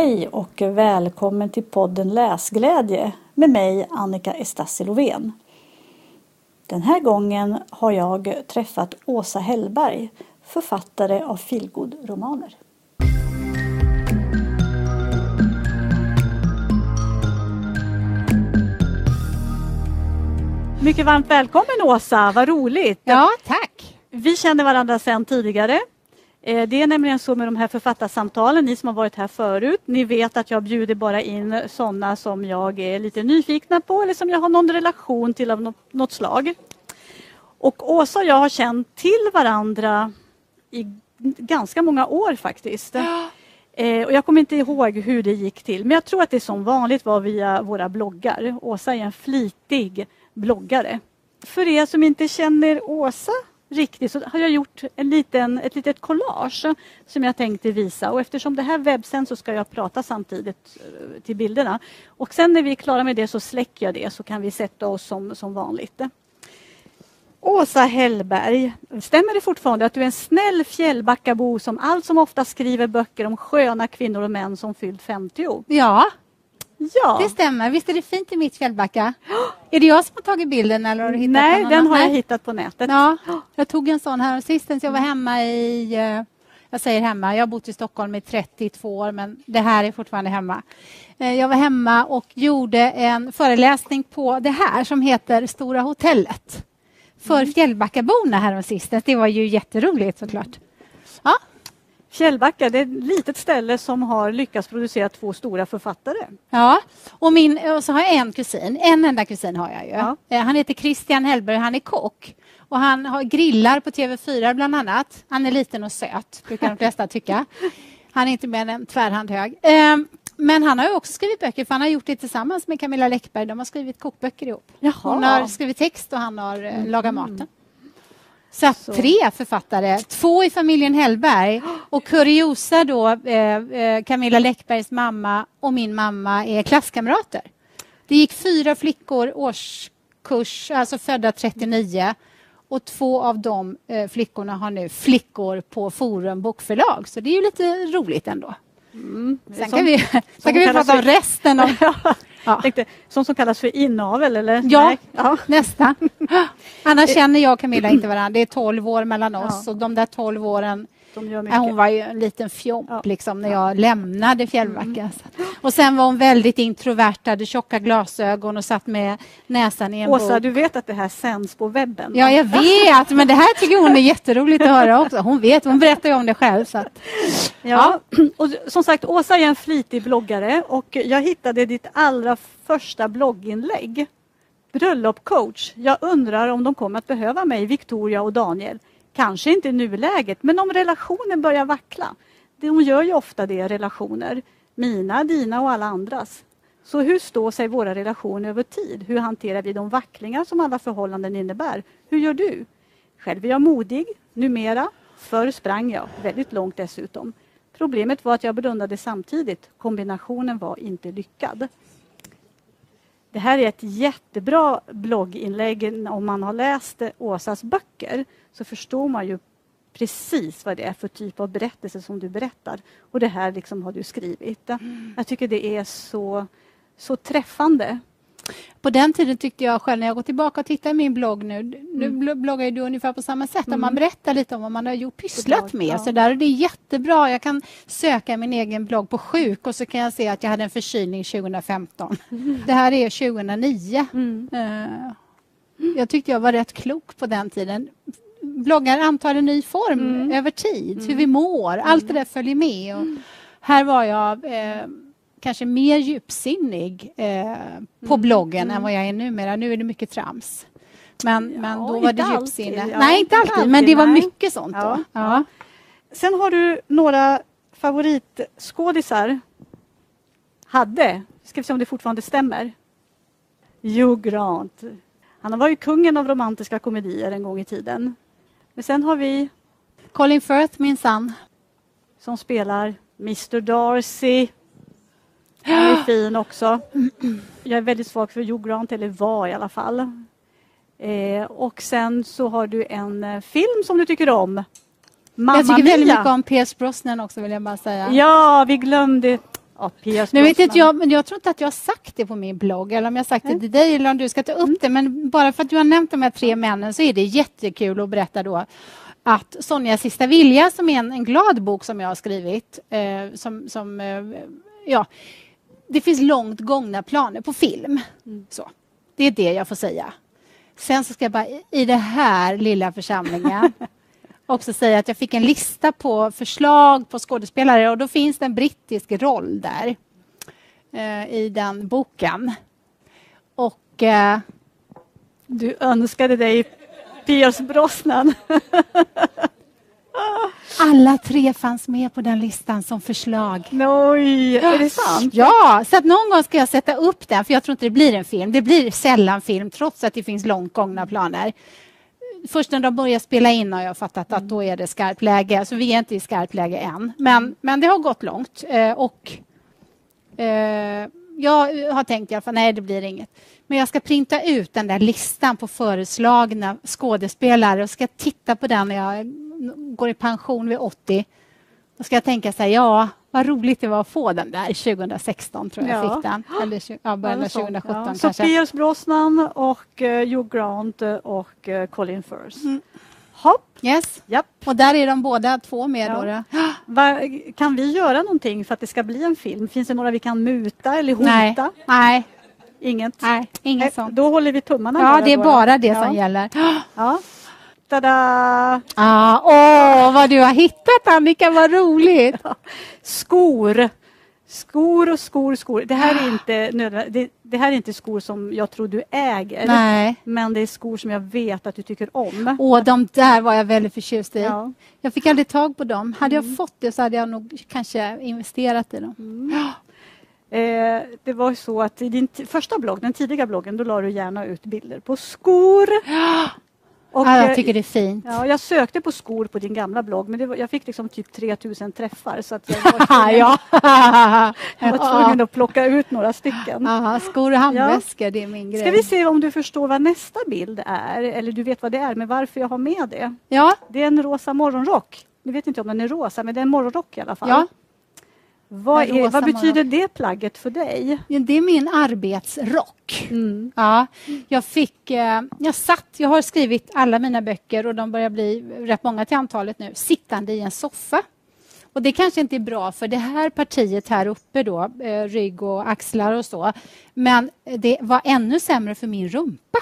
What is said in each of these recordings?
Hej och välkommen till podden Läsglädje med mig Annika Estassi Lovén. Den här gången har jag träffat Åsa Hellberg, författare av feelgood-romaner. Mycket varmt välkommen Åsa, vad roligt! Ja, tack! Vi känner varandra sedan tidigare. Eh, det är nämligen så med de här författarsamtalen, ni som har varit här förut, ni vet att jag bjuder bara in sådana som jag är lite nyfikna på eller som jag har någon relation till av något slag. Och Åsa och jag har känt till varandra i ganska många år faktiskt. Ja. Eh, och jag kommer inte ihåg hur det gick till, men jag tror att det som vanligt var via våra bloggar. Åsa är en flitig bloggare. För er som inte känner Åsa riktigt så har jag gjort en liten, ett litet collage som jag tänkte visa och eftersom det här webbsänds så ska jag prata samtidigt eh, till bilderna. Och sen när vi är klara med det så släcker jag det så kan vi sätta oss som, som vanligt. Åsa Hellberg, stämmer det fortfarande att du är en snäll fjällbackabo som allt som ofta skriver böcker om sköna kvinnor och män som fyllt 50? Ja, Ja. Det stämmer. Visst är det fint i mitt Fjällbacka? Är det jag som har tagit bilden? Eller har du hittat Nej, den har jag hittat på nätet. Ja, jag tog en sån här sistens. Jag var hemma i... Eh, jag säger hemma, jag har bott i Stockholm i 32 år men det här är fortfarande hemma. Eh, jag var hemma och gjorde en föreläsning på det här som heter Stora hotellet för mm. Fjällbackaborna häromsistens. Det var ju jätteroligt såklart. Fjällbacka det är ett litet ställe som har lyckats producera två stora författare. Ja, och, min, och så har jag en kusin. En enda kusin har jag ju. Ja. Eh, han heter Christian Hellberg, han är kock. Och han har grillar på TV4 bland annat. Han är liten och söt, brukar de flesta tycka. Han är inte mer än en tvärhand hög. Ehm, men han har också skrivit böcker, för han har gjort det tillsammans med Camilla Läckberg. De har skrivit kokböcker ihop. Jaha. Hon har skrivit text och han har eh, lagat maten. Så, så, tre författare, två i familjen Hellberg och kuriosa då, eh, eh, Camilla Läckbergs mamma och min mamma är klasskamrater. Det gick fyra flickor årskurs, alltså födda 39 och två av de eh, flickorna har nu flickor på Forum bokförlag, så det är ju lite roligt ändå. Mm. Sen, som, kan vi, sen kan vi prata om resten. Av, Ja. Tänkte, sånt som kallas för inavel, eller? Ja, ja. nästan. Annars känner jag och Camilla inte varandra. Det är tolv år mellan oss ja. och de där tolv åren hon var ju en liten fjomp ja. liksom, när jag lämnade Fjällbacka. Mm. Och sen var hon väldigt introvert, hade tjocka glasögon och satt med näsan i en Åsa, bok. du vet att det här sänds på webben? Ja, jag vet, men det här tycker hon är jätteroligt att höra också. Hon vet, hon berättar ju om det själv. Så att, ja. ja. Och som sagt, Åsa är en flitig bloggare och jag hittade ditt allra första blogginlägg. Bröllopcoach. Jag undrar om de kommer att behöva mig, Victoria och Daniel. Kanske inte i nuläget, men om relationen börjar vackla. De gör ju ofta det, relationer. Mina, dina och alla andras. Så hur står sig våra relationer över tid? Hur hanterar vi de vacklingar som alla förhållanden innebär? Hur gör du? Själv är jag modig, numera. Förr sprang jag, väldigt långt dessutom. Problemet var att jag blundade samtidigt. Kombinationen var inte lyckad. Det här är ett jättebra blogginlägg om man har läst Åsas böcker så förstår man ju precis vad det är för typ av berättelse som du berättar. Och det här liksom har du skrivit. Mm. Jag tycker det är så, så träffande. På den tiden tyckte jag själv, när jag går tillbaka och tittar i min blogg nu, nu mm. bloggar du ungefär på samma sätt, mm. man berättar lite om vad man har gjort, pysslat med. Ja. Så där, och det är jättebra. Jag kan söka min egen blogg på sjuk och så kan jag se att jag hade en förkylning 2015. Mm. Det här är 2009. Uh, jag tyckte jag var rätt klok på den tiden bloggar antar en ny form mm. över tid, mm. hur vi mår, allt det där följer med. Och mm. här var jag eh, kanske mer djupsinnig eh, på mm. bloggen än mm. vad jag är numera. Nu är det mycket trams. Men, ja, men då var det djupsinne. Ja, nej, inte alltid, alltid, men det var mycket sånt ja, då. Ja. Sen har du några favoritskådisar. Hade. Ska vi se om det fortfarande stämmer. Hugh Grant. Han var ju kungen av romantiska komedier en gång i tiden. Men sen har vi Colin Firth, min son. Som spelar Mr Darcy. Han är fin också. Jag är väldigt svag för Hugh Grant, eller var i alla fall. Eh, och sen så har du en eh, film som du tycker om. Mamma jag tycker Mia. väldigt mycket om Pierce Brosnan också vill jag bara säga. Ja, vi glömde Ja, Nu vet inte jag, men jag tror inte att jag har sagt det på min blogg eller om jag har sagt det till dig eller om du ska ta upp det. Men bara för att du har nämnt de här tre männen så är det jättekul att berätta då att Sonjas sista vilja som är en, en glad bok som jag har skrivit eh, som, som eh, ja, det finns långt gångna planer på film. Så. Det är det jag får säga. Sen så ska jag bara i- den här lilla församlingen också säga att jag fick en lista på förslag på skådespelare och då finns det en brittisk roll där eh, i den boken. Och eh, Du önskade dig Piers Brosnan. alla tre fanns med på den listan som förslag. Oj, är det sant? Ja, så att någon gång ska jag sätta upp den, för jag tror inte det blir en film. Det blir sällan film, trots att det finns långt gångna planer. Först när de börjar spela in har jag fattat att då är det skarpt läge. Så vi är inte i skarpt läge än. Men, men det har gått långt. Eh, och eh, jag har tänkt i alla fall, nej det blir inget. Men jag ska printa ut den där listan på föreslagna skådespelare och ska titta på den när jag går i pension vid 80. Då ska jag tänka så här, ja, vad roligt det var att få den där 2016 tror jag Ja. fick den. Eller ja, början av Eller så. 2017 Ja. Så kanske. Piers Brosnan och uh, Hugh Grant eh, och uh, Colin Firth. Mm. Hopp, Yes. japp. Och där är de båda två med Ja. då. Va, kan vi göra någonting för att det ska bli en film? Finns det några vi kan muta eller hota? Nej, nej, Inget? nej, inget Nej. Då håller vi tummarna Ja, det är bara det som gäller. Ja. Tada! Ah, åh, vad du har hittat Annika, vad roligt! Skor. Skor och skor, skor. Det här är inte, det, det här är inte skor som jag tror du äger. Nej. Men det är skor som jag vet att du tycker om. Åh, de där var jag väldigt förtjust i. Ja. Jag fick aldrig tag på dem. Hade jag fått det så hade jag nog kanske investerat i dem. Eh, det var så att i din första blogg, den tidiga bloggen, då la du gärna ut bilder på skor. Och, ja, eh, jag tycker det är fint. Ja, jag sökte på skor på din gamla blogg men var, jag fick liksom typ 3000 träffar så att jag var tvungen, ja. jag var tvungen att plocka ut några stycken. Aha, skor och handväskor, det är min grej. Ska vi se om du förstår vad nästa bild är eller du vet vad det är men varför jag har med det. Ja, Det är en rosa morgonrock. Nu vet inte om den är rosa men det är en morgonrock i alla fall. ja. Vad, är, vad betyder det plagget för dig? Det är min arbetsrock. Mm. Ja, jag fick... Eh, jag satt... Jag har skrivit alla mina böcker och de börjar bli rätt många till antalet nu, sittande i en soffa. Och det kanske inte är bra för det här partiet här uppe då, eh, rygg och axlar och så. Men det var ännu sämre för min rumpa.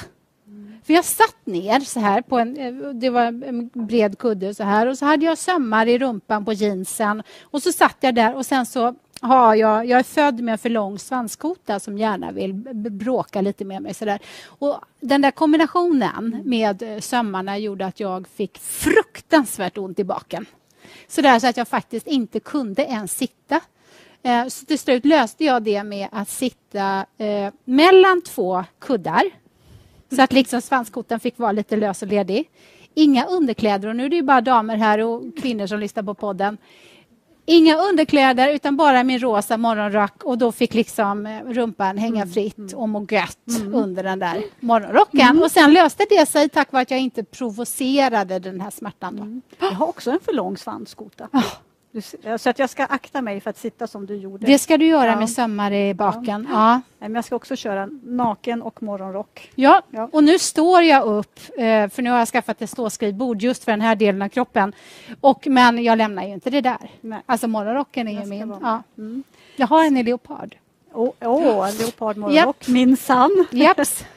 För jag satt ner så här på en, eh, det var en bred kudde så här och så hade jag sömmar i rumpan på jeansen och så satt jag där och sen så har jag, jag är född med en för lång svanskota som gärna vill bråka lite med mig sådär. Och den där kombinationen med eh, sömmarna gjorde att jag fick fruktansvärt ont i baken. Så där så att jag faktiskt inte kunde ens sitta. Eh, så till slut löste jag det med att sitta mellan två kuddar så att liksom svanskotan fick vara lite lös och ledig. Inga underkläder, och nu är det ju bara damer här och kvinnor som lyssnar på podden. Inga underkläder, utan bara min rosa morgonrock och då fick liksom eh, rumpan hänga fritt och må gött under den där morgonrocken. Och sen löste det sig tack vare att jag inte provocerade den här smärtan. Då. Jag har också en för lång svanskota. Du ser- Så att jag ska akta mig för att sitta som du gjorde. Det ska du göra Ja. med sömmar i baken. Ja. Nej, men jag ska också köra naken och morgonrock. Ja, Ja. och nu står jag upp, eh, för nu har jag skaffat ett ståskrivbord just för den här delen av kroppen. Och, men jag lämnar ju inte det där. Nej. Alltså morgonrocken är ju min. Ja. Mm. Jag har en i leopard. Åh, oh, leopardmorgonrock, minsann. Japs.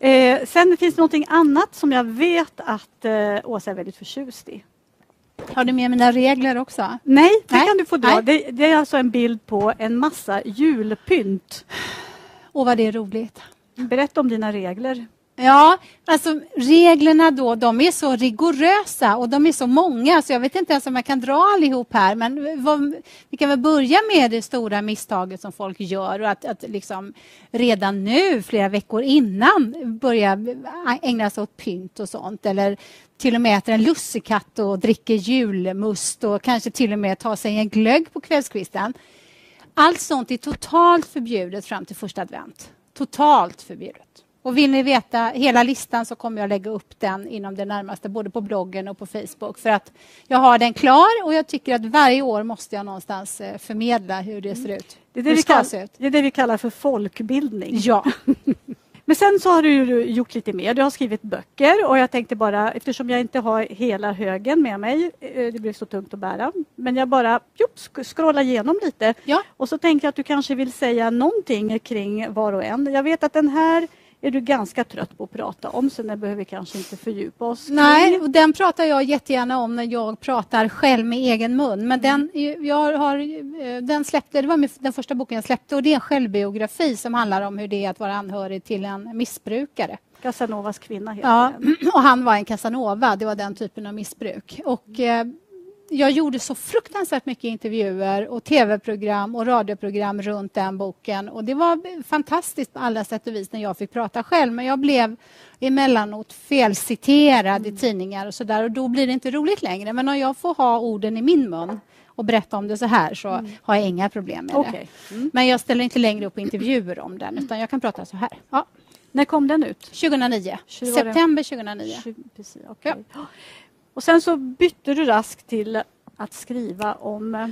Eh, sen finns det någonting annat som jag vet att eh, Åsa är väldigt förtjust i. Har du med mina regler också? Nej, det Nej. kan du få dra. Det, det är alltså en bild på en massa julpynt. Åh, vad det är roligt. Berätta om dina regler. Ja, alltså reglerna då, de är så rigorösa och de är så många så jag vet inte ens om jag kan dra allihop här. Men vad, vi kan väl börja med det stora misstaget som folk gör och att, att liksom redan nu, flera veckor innan, börja ägna sig åt pynt och sånt. Eller till och med äter en lussekatt och dricker julmust och kanske till och med tar sig en glögg på kvällskvisten. Allt sånt är totalt förbjudet fram till första advent. Totalt förbjudet. Och vill ni veta hela listan så kommer jag lägga upp den inom det närmaste, både på bloggen och på Facebook. För att jag har den klar och jag tycker att varje år måste jag någonstans eh, förmedla hur det ser ut. Det är det, vi ska kall, se ut. det är det vi kallar för folkbildning. Ja. Men sen så har du gjort lite mer. Du har skrivit böcker och jag tänkte bara, eftersom jag inte har hela högen med mig, eh, det blir så tungt att bära, men jag bara jup, scrollar igenom lite. Ja. Och så tänkte jag att du kanske vill säga någonting kring var och en. Jag vet att den här är du ganska trött på att prata om, så den behöver vi kanske inte fördjupa oss. Nej, och den pratar jag jättegärna om när jag pratar själv med egen mun. Men den, jag har, eh, den släppte, det var den första boken jag släppte och det är en självbiografi som handlar om hur det är att vara anhörig till en missbrukare. Casanovas kvinna heter Ja, den. och han var en casanova, det var den typen av missbruk. Och, eh, jag gjorde så fruktansvärt mycket intervjuer och tv-program och radioprogram runt den boken. Och Det var fantastiskt på alla sätt och vis när jag fick prata själv. Men jag blev emellanåt felciterad i tidningar och så där och då blir det inte roligt längre. Men om jag får ha orden i min mun och berätta om det så här så har jag inga problem med det. Okej. Mm. Men jag ställer inte längre upp intervjuer om den utan jag kan prata så här. Ja, När kom den ut? 2009. Tjugo- var det- September 2009. Tjugo- Precis, okej. Och sen så bytte du raskt till att skriva om eh,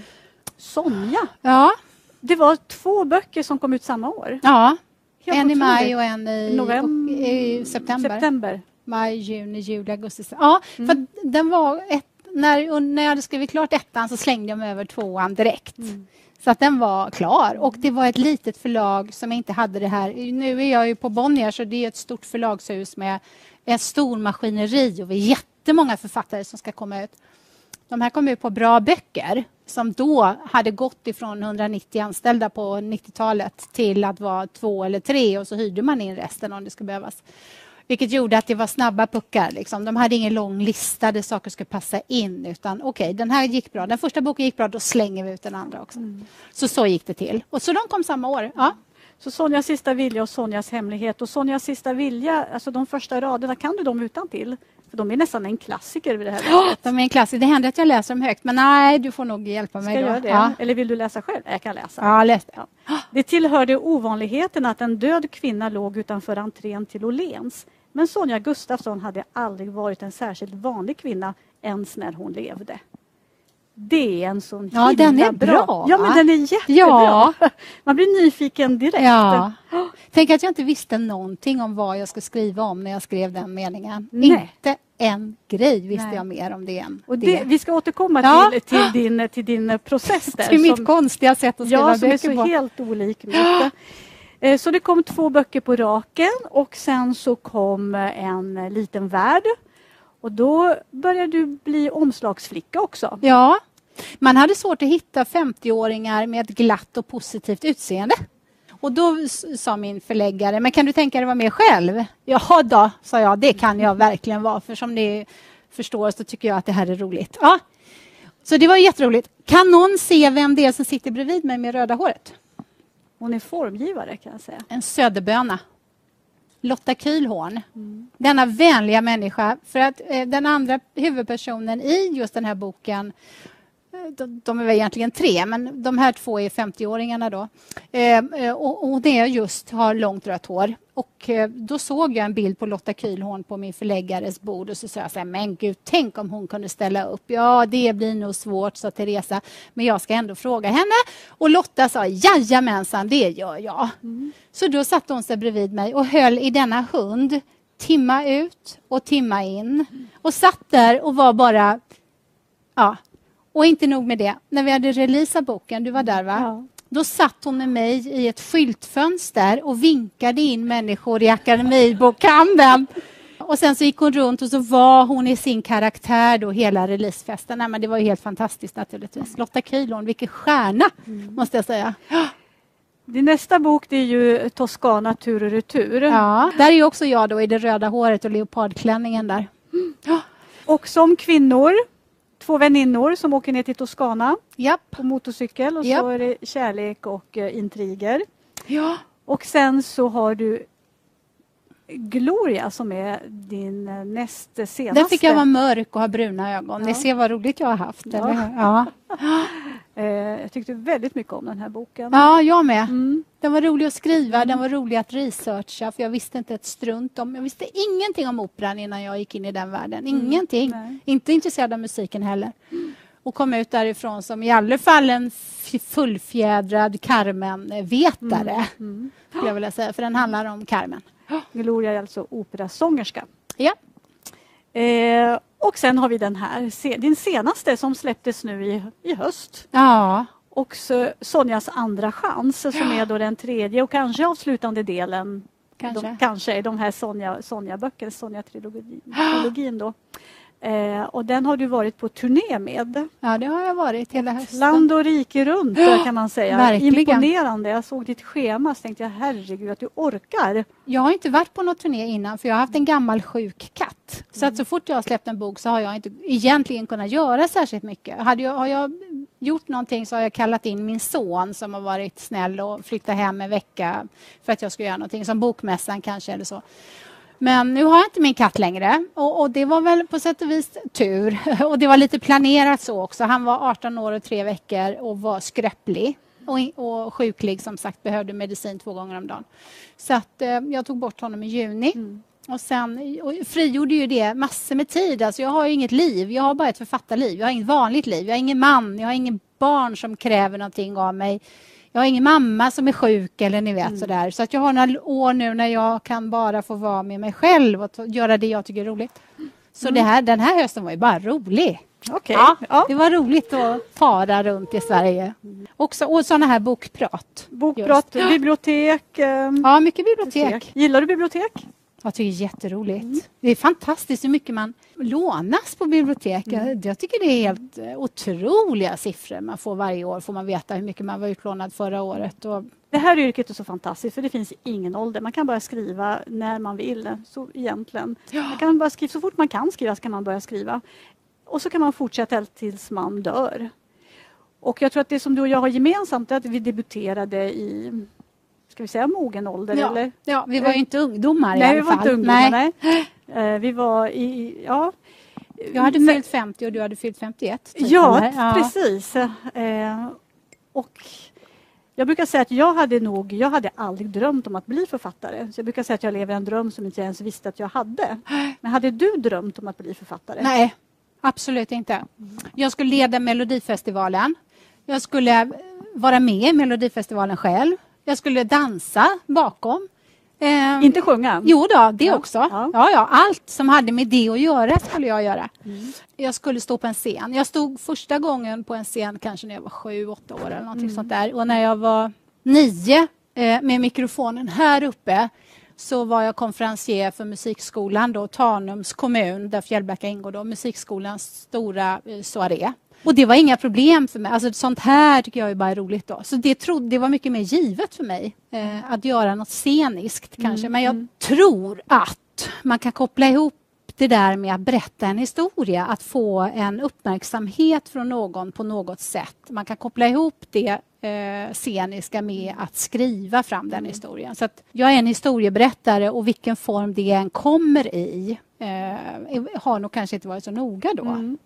Sonja. Ja, Det var två böcker som kom ut samma år. ja. Helt en i maj och en i, November. och, i september. September. Maj, juni, juli, augusti. Ja, Mm. för den var ett, när, när jag hade skrivit klart ettan så slängde jag mig över tvåan direkt. Mm. Så att den var klar. Och det var ett litet förlag som inte hade det här. Nu är jag ju på Bonnier så det är ett stort förlagshus med en stor maskineri och vi är jättemånga författare som ska komma ut. De här kom ut på Bra böcker som då hade gått ifrån 190 anställda på 90-talet till att vara två eller tre och så hyrde man in resten om det skulle behövas. Vilket gjorde att det var snabba puckar. Liksom. De hade ingen lång lista där saker skulle passa in. Utan okej, den här gick bra. Den första boken gick bra, då slänger vi ut den andra också. Så så gick det till. Och så de kom samma år. Ja. Så Sonjas sista vilja och Sonjas hemlighet. Och Sonjas sista vilja, alltså de första raderna, kan du dem utan till? För de är nästan en klassiker vid det här laget. De är en klassiker. Det händer att jag läser dem högt, men nej, du får nog hjälpa Ska mig. jag då. göra det? Ja. Eller vill du läsa själv? Jag kan läsa. ja, läs det. Ja. Det tillhörde ovanligheten att en död kvinna låg utanför entrén till Åhléns. Men Sonja Gustafsson hade aldrig varit en särskilt vanlig kvinna ens när hon levde. Det är en sån Ja, himla den är bra, Ja, va? men den är jättebra. Ja. Man blir nyfiken direkt. Ja. Tänk att jag inte visste någonting om vad jag skulle skriva om när jag skrev den meningen. Nej. Inte en grej visste Nej. jag mer om det än Och det. det, vi ska återkomma Ja. till, till, din, till din process där. till mitt som- konstiga sätt att skriva Ja, som är böcker så på. helt olik mitt. Eh, Så det kom två böcker på raken och sen så kom eh, en eh, liten värld. Och då började du bli omslagsflicka också. Ja. Man hade svårt att hitta 50-åringar med ett glatt och positivt utseende. Och då sa min förläggare, men kan du tänka dig att vara med själv? Jaha då, sa jag, det kan jag verkligen vara. För som ni förstår så tycker jag att det här är roligt. Ja. Så det var jätteroligt. Kan någon se vem det är som sitter bredvid mig med röda håret? Hon är formgivare kan jag säga. En söderböna. Lotta Kühlhorn. Denna vänliga människa. För att eh, den andra huvudpersonen i just den här boken de, de är väl egentligen tre, men de här två är 50-åringarna då. Eh, eh, och, och det är just har långt rött hår. Och eh, då såg jag en bild på Lotta Kühlhorn på min förläggares bord och så sa jag så här, men gud, tänk om hon kunde ställa upp. Ja, det blir nog svårt, sa Teresa, men jag ska ändå fråga henne. Och Lotta sa, jajamensan, det gör jag. Så då satte hon sig bredvid mig och höll i denna hund timma ut och timma in. Och satt där och var bara... Ja. Och inte nog med det. När vi hade releasat boken, du var där va? Ja. Då satt hon med mig i ett skyltfönster och vinkade in människor i Akademibokhandeln. Och sen så gick hon runt och så var hon i sin karaktär då hela releasefesten. Nej, men det var ju helt fantastiskt naturligtvis. Lotta Kühlhorn, vilken stjärna måste jag säga. Din nästa bok det är ju Toscana tur och retur. Ja, där är också jag då i det röda håret och leopardklänningen där. Och som kvinnor, två väninnor som åker ner till Toscana Japp. på motorcykel och Japp. så är det kärlek och eh, intriger. Ja. Och sen så har du Gloria som är din eh, näst senaste. Där fick jag vara mörk och ha bruna ögon. Ni Ja. ser vad roligt jag har haft. Ja. Eller? Ja. Eh, jag tyckte väldigt mycket om den här boken. ja, jag med. Mm. Den var rolig att skriva, den var rolig att researcha för jag visste inte ett strunt om... Jag visste ingenting om operan innan jag gick in i den världen. Ingenting. nej. Inte intresserad av musiken heller. och kom ut därifrån som i alla fall en fullfjädrad Carmen-vetare, mm. mm. skulle jag vilja säga, för den handlar om Carmen. Gloria är alltså operasångerska. Ja. Eh, och sen har vi den här, din senaste som släpptes nu i, i höst. Ja. Och så Sonjas andra chans som är då den tredje och kanske avslutande delen. Kanske. De, kanske de här Sonja, Sonja-böckerna, Sonja-trilogin. då. Eh, och den har du varit på turné med. Ja, det har jag varit hela hösten. Land och rike runt där, kan man säga. Verkligen. Imponerande. Jag såg ditt schema och tänkte jag herregud att du orkar. Jag har inte varit på någon turné innan för jag har haft en gammal sjuk katt. Så att så fort jag har släppt en bok så har jag inte egentligen kunnat göra särskilt mycket. Hade jag, har jag gjort någonting så har jag kallat in min son som har varit snäll och flyttat hem en vecka för att jag ska göra någonting, som Bokmässan kanske eller så. Men nu har jag inte min katt längre och, och, det var väl på sätt och vis tur. Och det var lite planerat så också. Han var 18 år och tre veckor och var skröplig och, och sjuklig som sagt, behövde medicin två gånger om dagen. Så att, eh, jag tog bort honom i juni. Mm. Och sen och frigjorde ju det massor med tid. Alltså jag har inget liv, jag har bara ett författarliv. Jag har inget vanligt liv. Jag har ingen man, jag har ingen barn som kräver någonting av mig. Jag har ingen mamma som är sjuk eller ni vet mm. sådär. Så att jag har några år nu när jag kan bara få vara med mig själv och göra det jag tycker är roligt. Så mm. det här, den här hösten var ju bara rolig. Okay. Ja, ja, Det var roligt att fara runt i Sverige. Också, och sådana här bokprat. Bokprat, just. bibliotek. Eh, ja, mycket bibliotek. Gillar du bibliotek? Jag tycker det är jätteroligt. Mm. Det är fantastiskt hur mycket man lånas på bibliotek. Mm. Jag tycker det är helt eh, otroliga siffror man får varje år. Får man veta hur mycket man var utlånad förra året. Och... Det här yrket är så fantastiskt för det finns ingen ålder. Man kan börja skriva när man vill. Så egentligen. Ja. Man kan bara skriva, så fort man kan skriva kan man börja skriva. Och så kan man fortsätta tills man dör. Och jag tror att det som du och jag har gemensamt är att vi debuterade i ska vi säga mogen ålder? Ja, eller? ja vi var ju inte ungdomar nej, i alla fall. vi var inte ungdomar. Nej. Uh, vi var i... Ja. Jag hade fyllt 50 och du hade fyllt 51. Typ, ja, ja, precis. Uh, och jag brukar säga att jag hade nog, jag hade aldrig drömt om att bli författare. Så jag brukar säga att jag lever en dröm som inte jag ens visste att jag hade. Men hade du drömt om att bli författare? Nej, absolut inte. Jag skulle leda Melodifestivalen. Jag skulle vara med i Melodifestivalen själv. Jag skulle dansa bakom. Eh, inte sjunga? Jo då, det ja. också. Ja. ja. Ja, Allt som hade med det att göra skulle jag göra. Mm. Jag skulle stå på en scen. Jag stod första gången på en scen kanske när jag var sju, åtta år eller någonting mm. sånt där. Och när jag var nio eh, med mikrofonen här uppe så var jag konferencier för musikskolan, då, Tanums kommun där Fjällbacka ingår, då, musikskolans stora eh, soaré. Och det var inga problem för mig. Alltså, sånt här tycker jag är bara roligt. Då. Så det, trodde, det var mycket mer givet för mig eh, att göra något sceniskt kanske. Mm. Men jag mm. tror att man kan koppla ihop det där med att berätta en historia, att få en uppmärksamhet från någon på något sätt. Man kan koppla ihop det eh, sceniska med att skriva fram den mm. historien. Så jag är en historieberättare och vilken form det än kommer i eh, har nog kanske inte varit så noga då. Mm.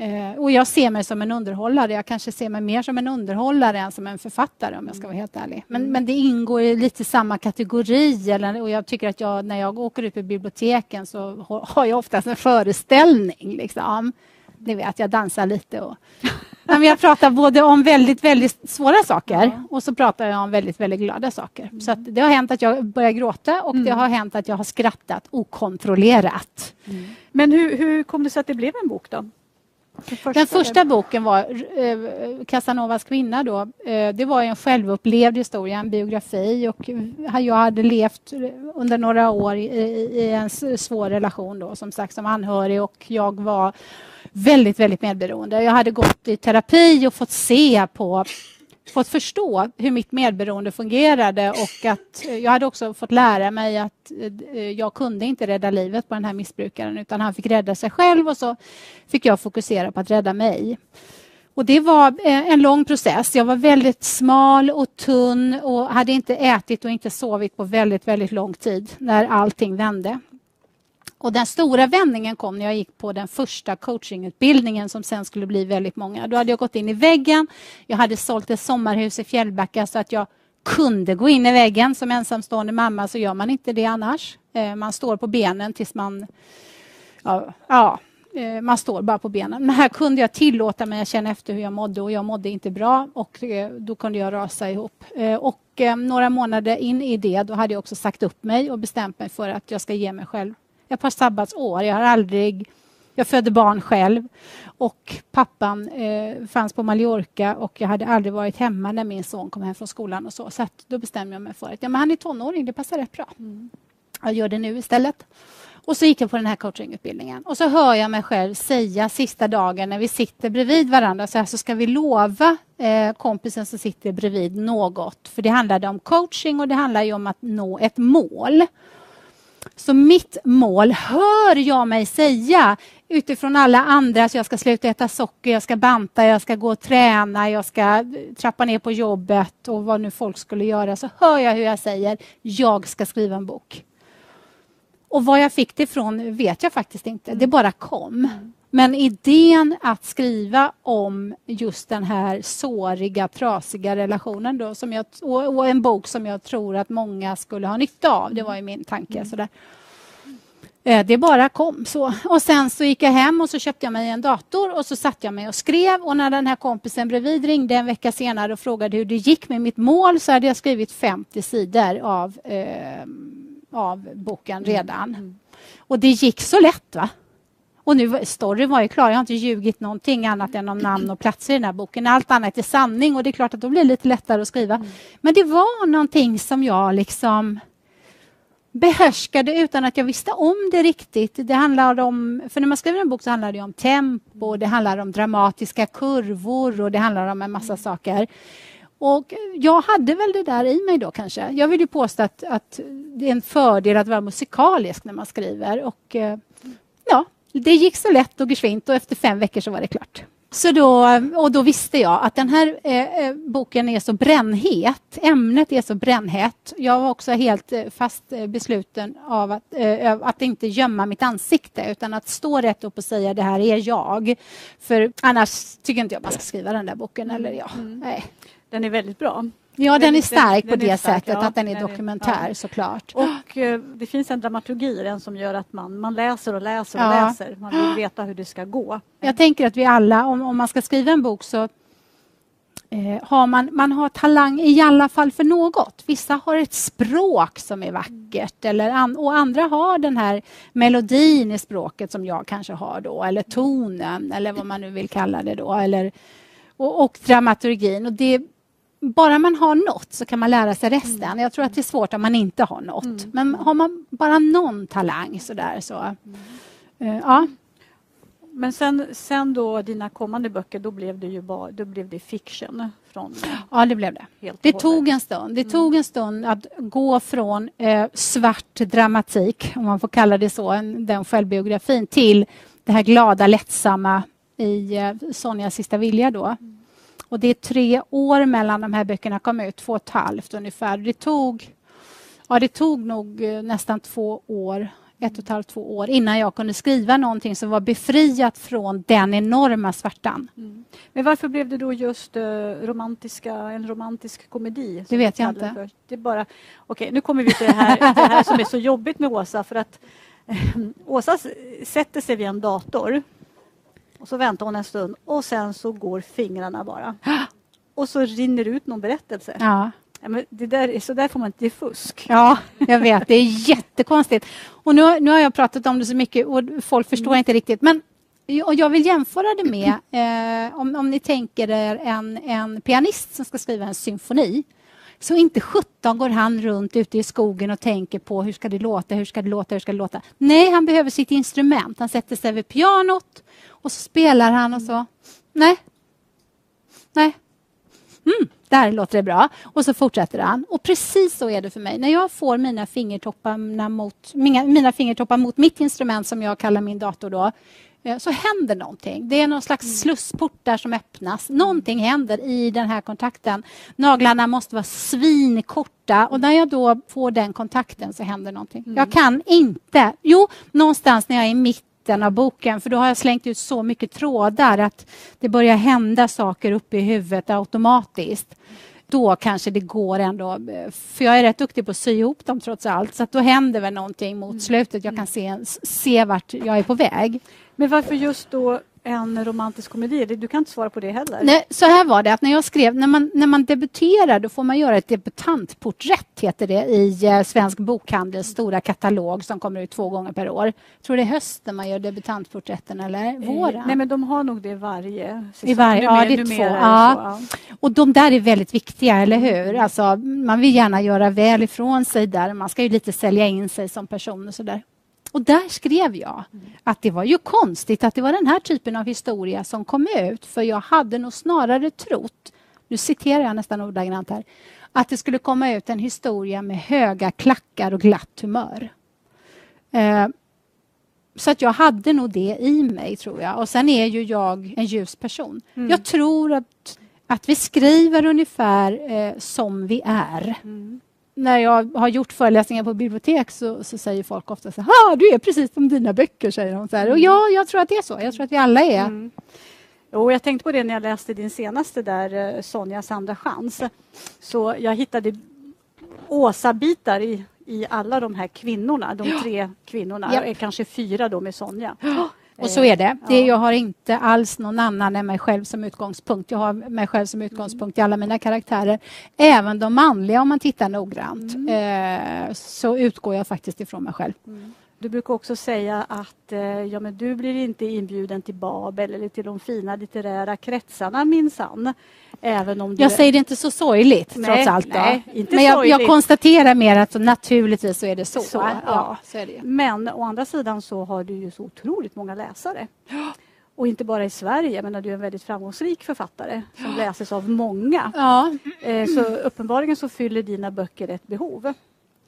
Eh, och jag ser mig som en underhållare. Jag kanske ser mig mer som en underhållare än som en författare om jag ska vara helt ärlig. Men, mm. men det ingår i lite samma kategori. Eller, och jag tycker att jag, när jag åker ut på biblioteken så har jag oftast en föreställning. Liksom. Ni vet, jag dansar lite och men jag pratar både om väldigt, väldigt svåra saker ja. och så pratar jag om väldigt, väldigt glada saker. Mm. Så det har hänt att jag börjar gråta och mm. det har hänt att jag har skrattat okontrollerat. Mm. Men hur, hur kom det sig att det blev en bok då? Första den första boken var eh, Casanovas kvinna. Då. Eh, det var en självupplevd historia, en biografi. Och jag hade levt under några år i, i en svår relation då, som sagt som anhörig och jag var väldigt, väldigt medberoende. Jag hade gått i terapi och fått se på fått förstå hur mitt medberoende fungerade och att eh, jag hade också fått lära mig att eh, eh, jag kunde inte rädda livet på den här missbrukaren utan han fick rädda sig själv och så fick jag fokusera på att rädda mig. Och det var en lång process. Jag var väldigt smal och tunn och hade inte ätit och inte sovit på väldigt, väldigt lång tid när allting vände. Och den stora vändningen kom när jag gick på den första coachingutbildningen som sen skulle bli väldigt många. Då hade jag gått in i väggen. Jag hade sålt ett sommarhus i Fjällbacka så att jag kunde gå in i väggen. Som ensamstående mamma så gör man inte det annars. Eh, man står på benen tills man... Ja, ja eh, man står bara på benen. Men här kunde jag tillåta mig att känna efter hur jag mådde och jag mådde inte bra och eh, då kunde jag rasa ihop. Och några månader in i det då hade jag också sagt upp mig och bestämt mig för att jag ska ge mig själv ett par sabbatsår. Jag har aldrig jag födde barn själv och pappan eh, fanns på Mallorca och jag hade aldrig varit hemma när min son kom hem från skolan och så. Så då bestämde jag mig för att ja, men han är tonåring, det passar rätt bra. Mm. Jag gör det nu istället. Och så gick jag på den här coachingutbildningen och så hör jag mig själv säga sista dagen när vi sitter bredvid varandra så, här, så ska vi lova eh, kompisen som sitter bredvid något. För det handlade om coaching och det handlar om att nå ett mål. Så mitt mål hör jag mig säga utifrån alla andra att jag ska sluta äta socker, jag ska banta, jag ska gå och träna, jag ska trappa ner på jobbet och vad nu folk skulle göra så hör jag hur jag säger jag ska skriva en bok. Och var jag fick det ifrån vet jag faktiskt inte. Det bara kom. Men idén att skriva om just den här såriga, trasiga relationen då, som jag, och, en bok som jag tror att många skulle ha nytta av, det var ju min tanke. Mm. Sådär. Eh, det bara kom så. Och sen så gick jag hem och så köpte jag mig en dator och så satte jag mig och skrev och när den här kompisen bredvid ringde en vecka senare och frågade hur det gick med mitt mål så hade jag skrivit 50 sidor av eh, av boken mm. redan. Mm. Och det gick så lätt. va? Och nu, storyn var ju klar, jag har inte ljugit någonting annat än om namn och platser i den här boken. Allt annat är sanning och det är klart att då blir det lite lättare att skriva. Mm. Men det var någonting som jag liksom behärskade utan att jag visste om det riktigt. Det handlar om, för när man skriver en bok så handlar det om tempo, det handlar om dramatiska kurvor och det handlar om en massa saker. Och jag hade väl det där i mig då kanske. Jag vill ju påstå att, att det är en fördel att vara musikalisk när man skriver. Och eh, ja, det gick så lätt och geschwint och efter fem veckor så var det klart. Så då, och då visste jag att den här eh, eh boken är så brännhet. Ämnet är så brännhett. Jag var också helt eh, fast besluten av att, eh, att inte gömma mitt ansikte utan att stå rätt upp och säga det här är jag. För annars tycker inte jag man ska skriva den där boken. Eller ja, mm. nej. Den är väldigt bra. Ja, den är stark den, på den det stark, sättet ja, att den är dokumentär ja. såklart. Och eh, det finns en dramaturgi den som gör att man, man läser och läser och ja. läser. Man vill veta hur det ska gå. Jag tänker att vi alla, om, om man ska skriva en bok så eh, har man, man har talang i alla fall för något. Vissa har ett språk som är vackert eller an, och andra har den här melodin i språket som jag kanske har då eller tonen eller vad man nu vill kalla det då eller och, och dramaturgin. Och det, bara man har något så kan man lära sig resten. Mm. Jag tror att det är svårt om man inte har något. Mm. Men har man bara någon talang så där så... Uh, ja. Men sen, sen då dina kommande böcker, då blev det ju bara, då blev det fiction? Från, ja, det blev det. Det tog en stund. Det mm. tog en stund att gå från eh, svart dramatik, om man får kalla det så, den självbiografin, till det här glada, lättsamma i eh, Sonjas sista vilja då. Mm. Och det är tre år mellan de här böckerna kom ut, två och ett halvt ungefär. Det tog, ja, det tog nog eh, nästan två år, ett och ett halvt, två år innan jag kunde skriva någonting som var befriat från den enorma svärtan. Mm. Men varför blev det då just uh, romantiska, en romantisk komedi? Det vet jag inte. För? Det är bara, okay, nu kommer vi till det här, det här som är så jobbigt med Åsa. För att Åsa sätter sig vid en dator och så väntar hon en stund och sen så går fingrarna bara. Och så rinner ut någon berättelse. Ja. Ja, men det där, så där får man inte, det är fusk. Ja, jag vet. Det är jättekonstigt. Och nu, nu har jag pratat om det så mycket och folk förstår mm. inte riktigt. Men och jag vill jämföra det med, eh, om, om ni tänker er en, en pianist som ska skriva en symfoni. Så inte sjutton går han runt ute i skogen och tänker på hur ska det låta, hur ska det låta, hur ska det låta. Nej, han behöver sitt instrument. Han sätter sig vid pianot och så spelar han och så. Nej. Nej. Mm, där låter det bra. Och så fortsätter han. Och precis så är det för mig. När jag får mina fingertoppar mot, mina, mina fingertoppar mot mitt instrument som jag kallar min dator då, så händer någonting. Det är någon slags mm. slussport där som öppnas. Någonting händer i den här kontakten. Naglarna måste vara svinkorta och när jag då får den kontakten så händer någonting. Mm. Jag kan inte... Jo, någonstans när jag är mitt mitten av boken för då har jag slängt ut så mycket trådar att det börjar hända saker uppe i huvudet automatiskt. Då kanske det går ändå, för jag är rätt duktig på att sy ihop dem trots allt, så då händer väl någonting mot mm. slutet. Jag kan se, se vart jag är på väg. Men varför just då en romantisk komedi? Du kan inte svara på det heller. Nej, så här var det, att när jag skrev, när man, när man debuterar då får man göra ett debutantporträtt, heter det, i eh, Svensk Bokhandels stora katalog som kommer ut två gånger per år. Tror det är hösten man gör debutantporträtten, eller våren? Eh, nej, men de har nog det varje säsong. I varje, ja, det är två. Ja. Så, ja. Och de där är väldigt viktiga, eller hur? Alltså, man vill gärna göra väl ifrån sig där. Man ska ju lite sälja in sig som person och så där. Och där skrev jag att det var ju konstigt att det var den här typen av historia som kom ut för jag hade nog snarare trott, nu citerar jag nästan ordagrant här, att det skulle komma ut en historia med höga klackar och glatt humör. Eh, så att jag hade nog det i mig, tror jag. Och sen är ju jag en ljus person. Mm. Jag tror att, att vi skriver ungefär eh, som vi är. Mm när jag har gjort föreläsningar på bibliotek så, så säger folk ofta så här, du är precis som dina böcker, säger de. Så här. Och mm. ja, jag tror att det är så. Jag tror att vi alla är. Mm. Jo, jag tänkte på det när jag läste din senaste där, eh, Sonjas andra chans. Så jag hittade Åsa-bitar i, i alla de här kvinnorna, de tre kvinnorna, ja. kanske fyra då med Sonja. Och så är det. det. Jag har inte alls någon annan än mig själv som utgångspunkt. Jag har mig själv som utgångspunkt i alla mina karaktärer. Även de manliga, om man tittar noggrant, mm. eh, så utgår jag faktiskt ifrån mig själv. Mm. Du brukar också säga att eh, ja, men du blir inte inbjuden till Babel eller till de fina litterära kretsarna minsann. Även om du jag säger det inte så sorgligt nej, trots allt. Nej, inte Men jag, jag, konstaterar mer att naturligtvis så är det så. så, ja. ja. så är det. Men å andra sidan så har du ju så otroligt många läsare. Och inte bara i Sverige, men du är en väldigt framgångsrik författare som läses av många. Ja. Eh, så uppenbarligen så fyller dina böcker ett behov.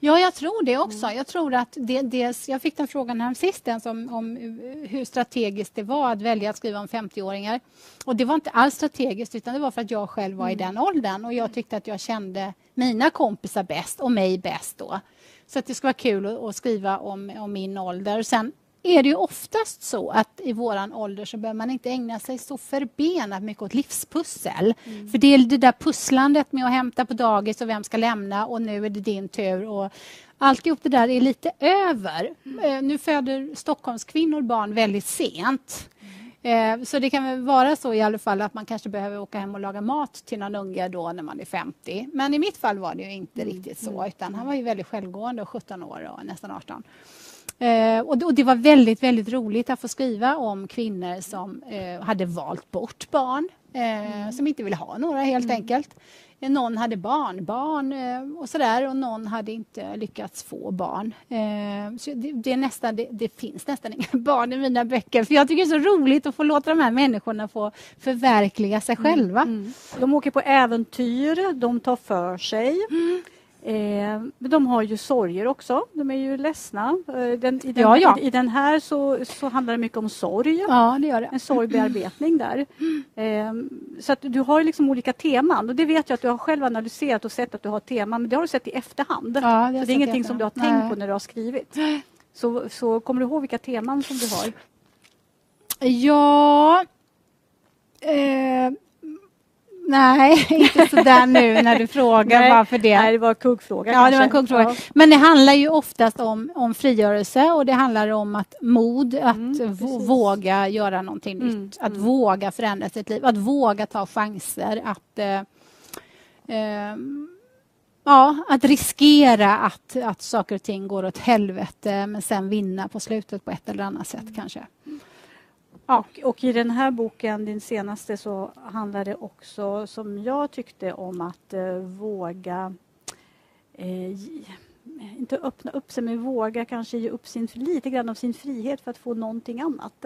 Ja, jag tror det också. Jag tror att det, dels, jag fick den frågan här sist om, om hur strategiskt det var att välja att skriva om 50-åringar. Och det var inte alls strategiskt utan det var för att jag själv var mm. i den åldern och jag tyckte att jag kände mina kompisar bäst och mig bäst då. Så att det skulle vara kul att, att skriva om, om min ålder. Sen är det ju oftast så att i våran ålder så behöver man inte ägna sig så förbenat mycket åt livspussel. Mm. För det är det där pusslandet med att hämta på dagis och vem ska lämna och nu är det din tur. Och alltihop det där är lite över. Mm. Nu föder Stockholmskvinnor barn väldigt sent. Mm. Så det kan väl vara så i alla fall att man kanske behöver åka hem och laga mat till någon unge då när man är 50. Men i mitt fall var det ju inte mm. riktigt så mm. utan han var ju väldigt självgående och 17 år och nästan 18. Eh, och, det, och, det, var väldigt, väldigt roligt att få skriva om kvinnor som eh, hade valt bort barn, eh, mm. som inte ville ha några helt mm. enkelt. Eh, någon hade barnbarn eh, och sådär och någon hade inte lyckats få barn. Eh, så det, det, är nästan, det, det, finns nästan inga barn i mina böcker för jag tycker det är så roligt att få låta de här människorna få förverkliga sig mm. själva. Mm. De åker på äventyr, de tar för sig. Eh, de har ju sorger också. De är ju ledsna. Eh, den, i, den, ja, ja. I, I, den här så, så handlar det mycket om sorg. Ja, det gör det. En sorgbearbetning där. Eh, så att du har liksom olika teman. Och det vet jag att du har själv analyserat och sett att du har teman. Men det har du sett i efterhand. Ja, det så det är ingenting som du har tänkt Nej. på när du har skrivit. Så, så kommer du ihåg vilka teman som du har? Ja... Eh, Nej, inte så där nu när du frågar Nej. varför det. Nej, det var en kuggfråga. Ja, det var en kuggfråga. Ja. Men det handlar ju oftast om, om frigörelse och det handlar om att mod, att mm, våga göra någonting mm, nytt, att mm. våga förändra sitt liv, att våga ta chanser, att eh, eh, Ja, att riskera att, att saker och ting går åt helvete men sen vinna på slutet på ett eller annat sätt mm. Kanske. Och, och, i den här boken, din senaste, så handlar det också, som jag tyckte, om att eh, våga eh, inte öppna upp sig, men våga kanske ge upp sin, lite grann av sin frihet för att få någonting annat.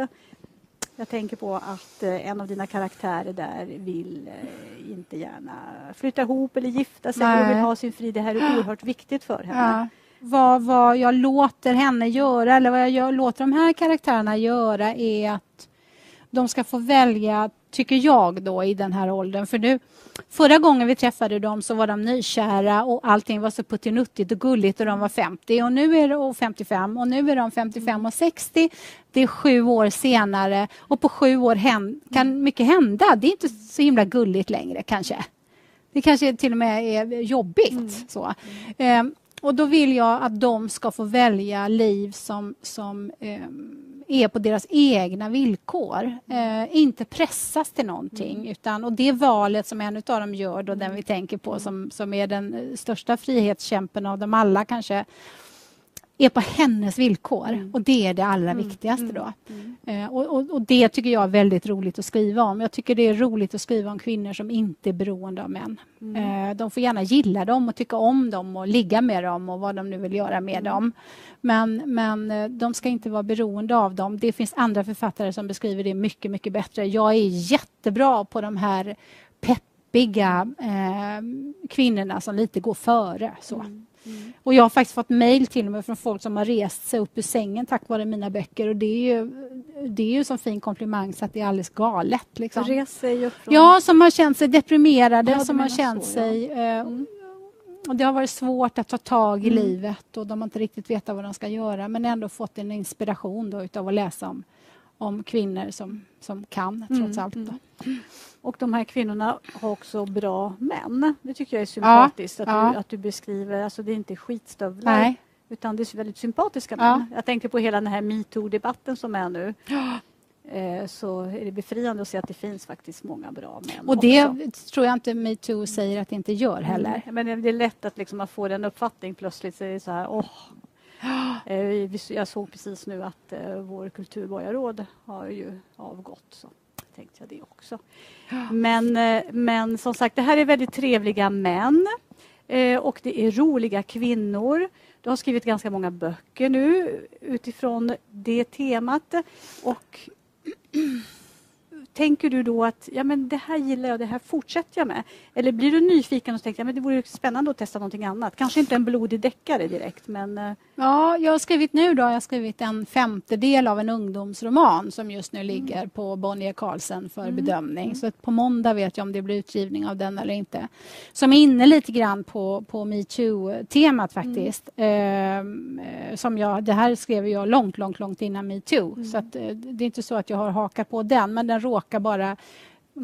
Jag tänker på att eh, en av dina karaktärer där vill eh, inte gärna flytta ihop eller gifta sig Nej. och vill ha sin frid. Det här är oerhört viktigt för henne. Ja. Vad, vad jag låter henne göra eller vad jag gör, låter de här karaktärerna göra är att de ska få välja, tycker jag, då i den här åldern. För nu, förra gången vi träffade dem så var de nykära och allting var så puttinuttigt och gulligt och de var 50 och nu är det 55 och nu är de 55 och 60. Det är sju år senare och på sju år kan mycket hända. Det är inte så himla gulligt längre kanske. Det kanske till och med är jobbigt. Mm. Så. Mm. Och då vill jag att de ska få välja liv som, som eh, är på deras egna villkor. Eh, inte pressas till någonting. Mm. Utan, och det valet som en av dem gör, då, den vi tänker på som, som är den största frihetskämpen av dem alla kanske, är på hennes villkor. Mm. Och det är det allra mm. viktigaste då. Mm. mm. Eh, och, och, och, det tycker jag är väldigt roligt att skriva om. Jag tycker det är roligt att skriva om kvinnor som inte är beroende av män. Mm. Eh, de får gärna gilla dem och tycka om dem och ligga med dem och vad de nu vill göra med mm. dem. Men, men eh, de ska inte vara beroende av dem. Det finns andra författare som beskriver det mycket, mycket bättre. Jag är jättebra på de här peppiga eh, kvinnorna som lite går före. Så. Mm. Mm. Och jag har faktiskt fått mejl till och med från folk som har rest sig upp ur sängen tack vare mina böcker. Och det är ju, det är ju som fin komplimang så att det är alldeles galet. Liksom. Res sig upp från... Ja, som har känt sig deprimerade, ja, som har känt så, sig... Ja. Eh, mm. Och det har varit svårt att ta tag i mm. livet och de har inte riktigt vetat vad de ska göra men ändå fått en inspiration då utav att läsa om, om kvinnor som, som kan, trots mm. allt. Då. Och de här kvinnorna har också bra män. Det tycker jag är sympatiskt. Ja, att, ja. Du, att du beskriver, alltså det är inte skitstövlar. Nej. Utan det är väldigt sympatiska män. Jag tänker på hela den här metoo-debatten som är nu. Eh, så är det befriande att se att det finns faktiskt många bra män. Och det också. tror jag inte metoo säger att det inte gör heller. Mm. Men det är lätt att liksom få den uppfattning plötsligt. Så är det så här, åh, eh, jag såg precis nu att eh, vår kulturborgarråd har ju avgått. Så tänkte jag det också. Men, eh, men som sagt, det här är väldigt trevliga män eh, och det är roliga kvinnor. Du har skrivit ganska många böcker nu utifrån det temat. Och tänker du då att ja, men det här gillar jag, det här fortsätter jag med? Eller blir du nyfiken och tänker att ja, det vore spännande att testa någonting annat? Kanske inte en blodig deckare direkt, men... Eh, ja, jag har skrivit nu då, jag har skrivit en femtedel av en ungdomsroman som just nu ligger mm. på Bonnier Carlsen för mm. bedömning. Mm. Så på måndag vet jag om det blir utgivning av den eller inte. Som är inne lite grann på, på metoo-temat faktiskt. Mm. Eh, som jag, det här skrev jag långt, långt, långt innan metoo. Mm. Så att, eh, det är inte så att jag har hakat på den, men den råkar råkar bara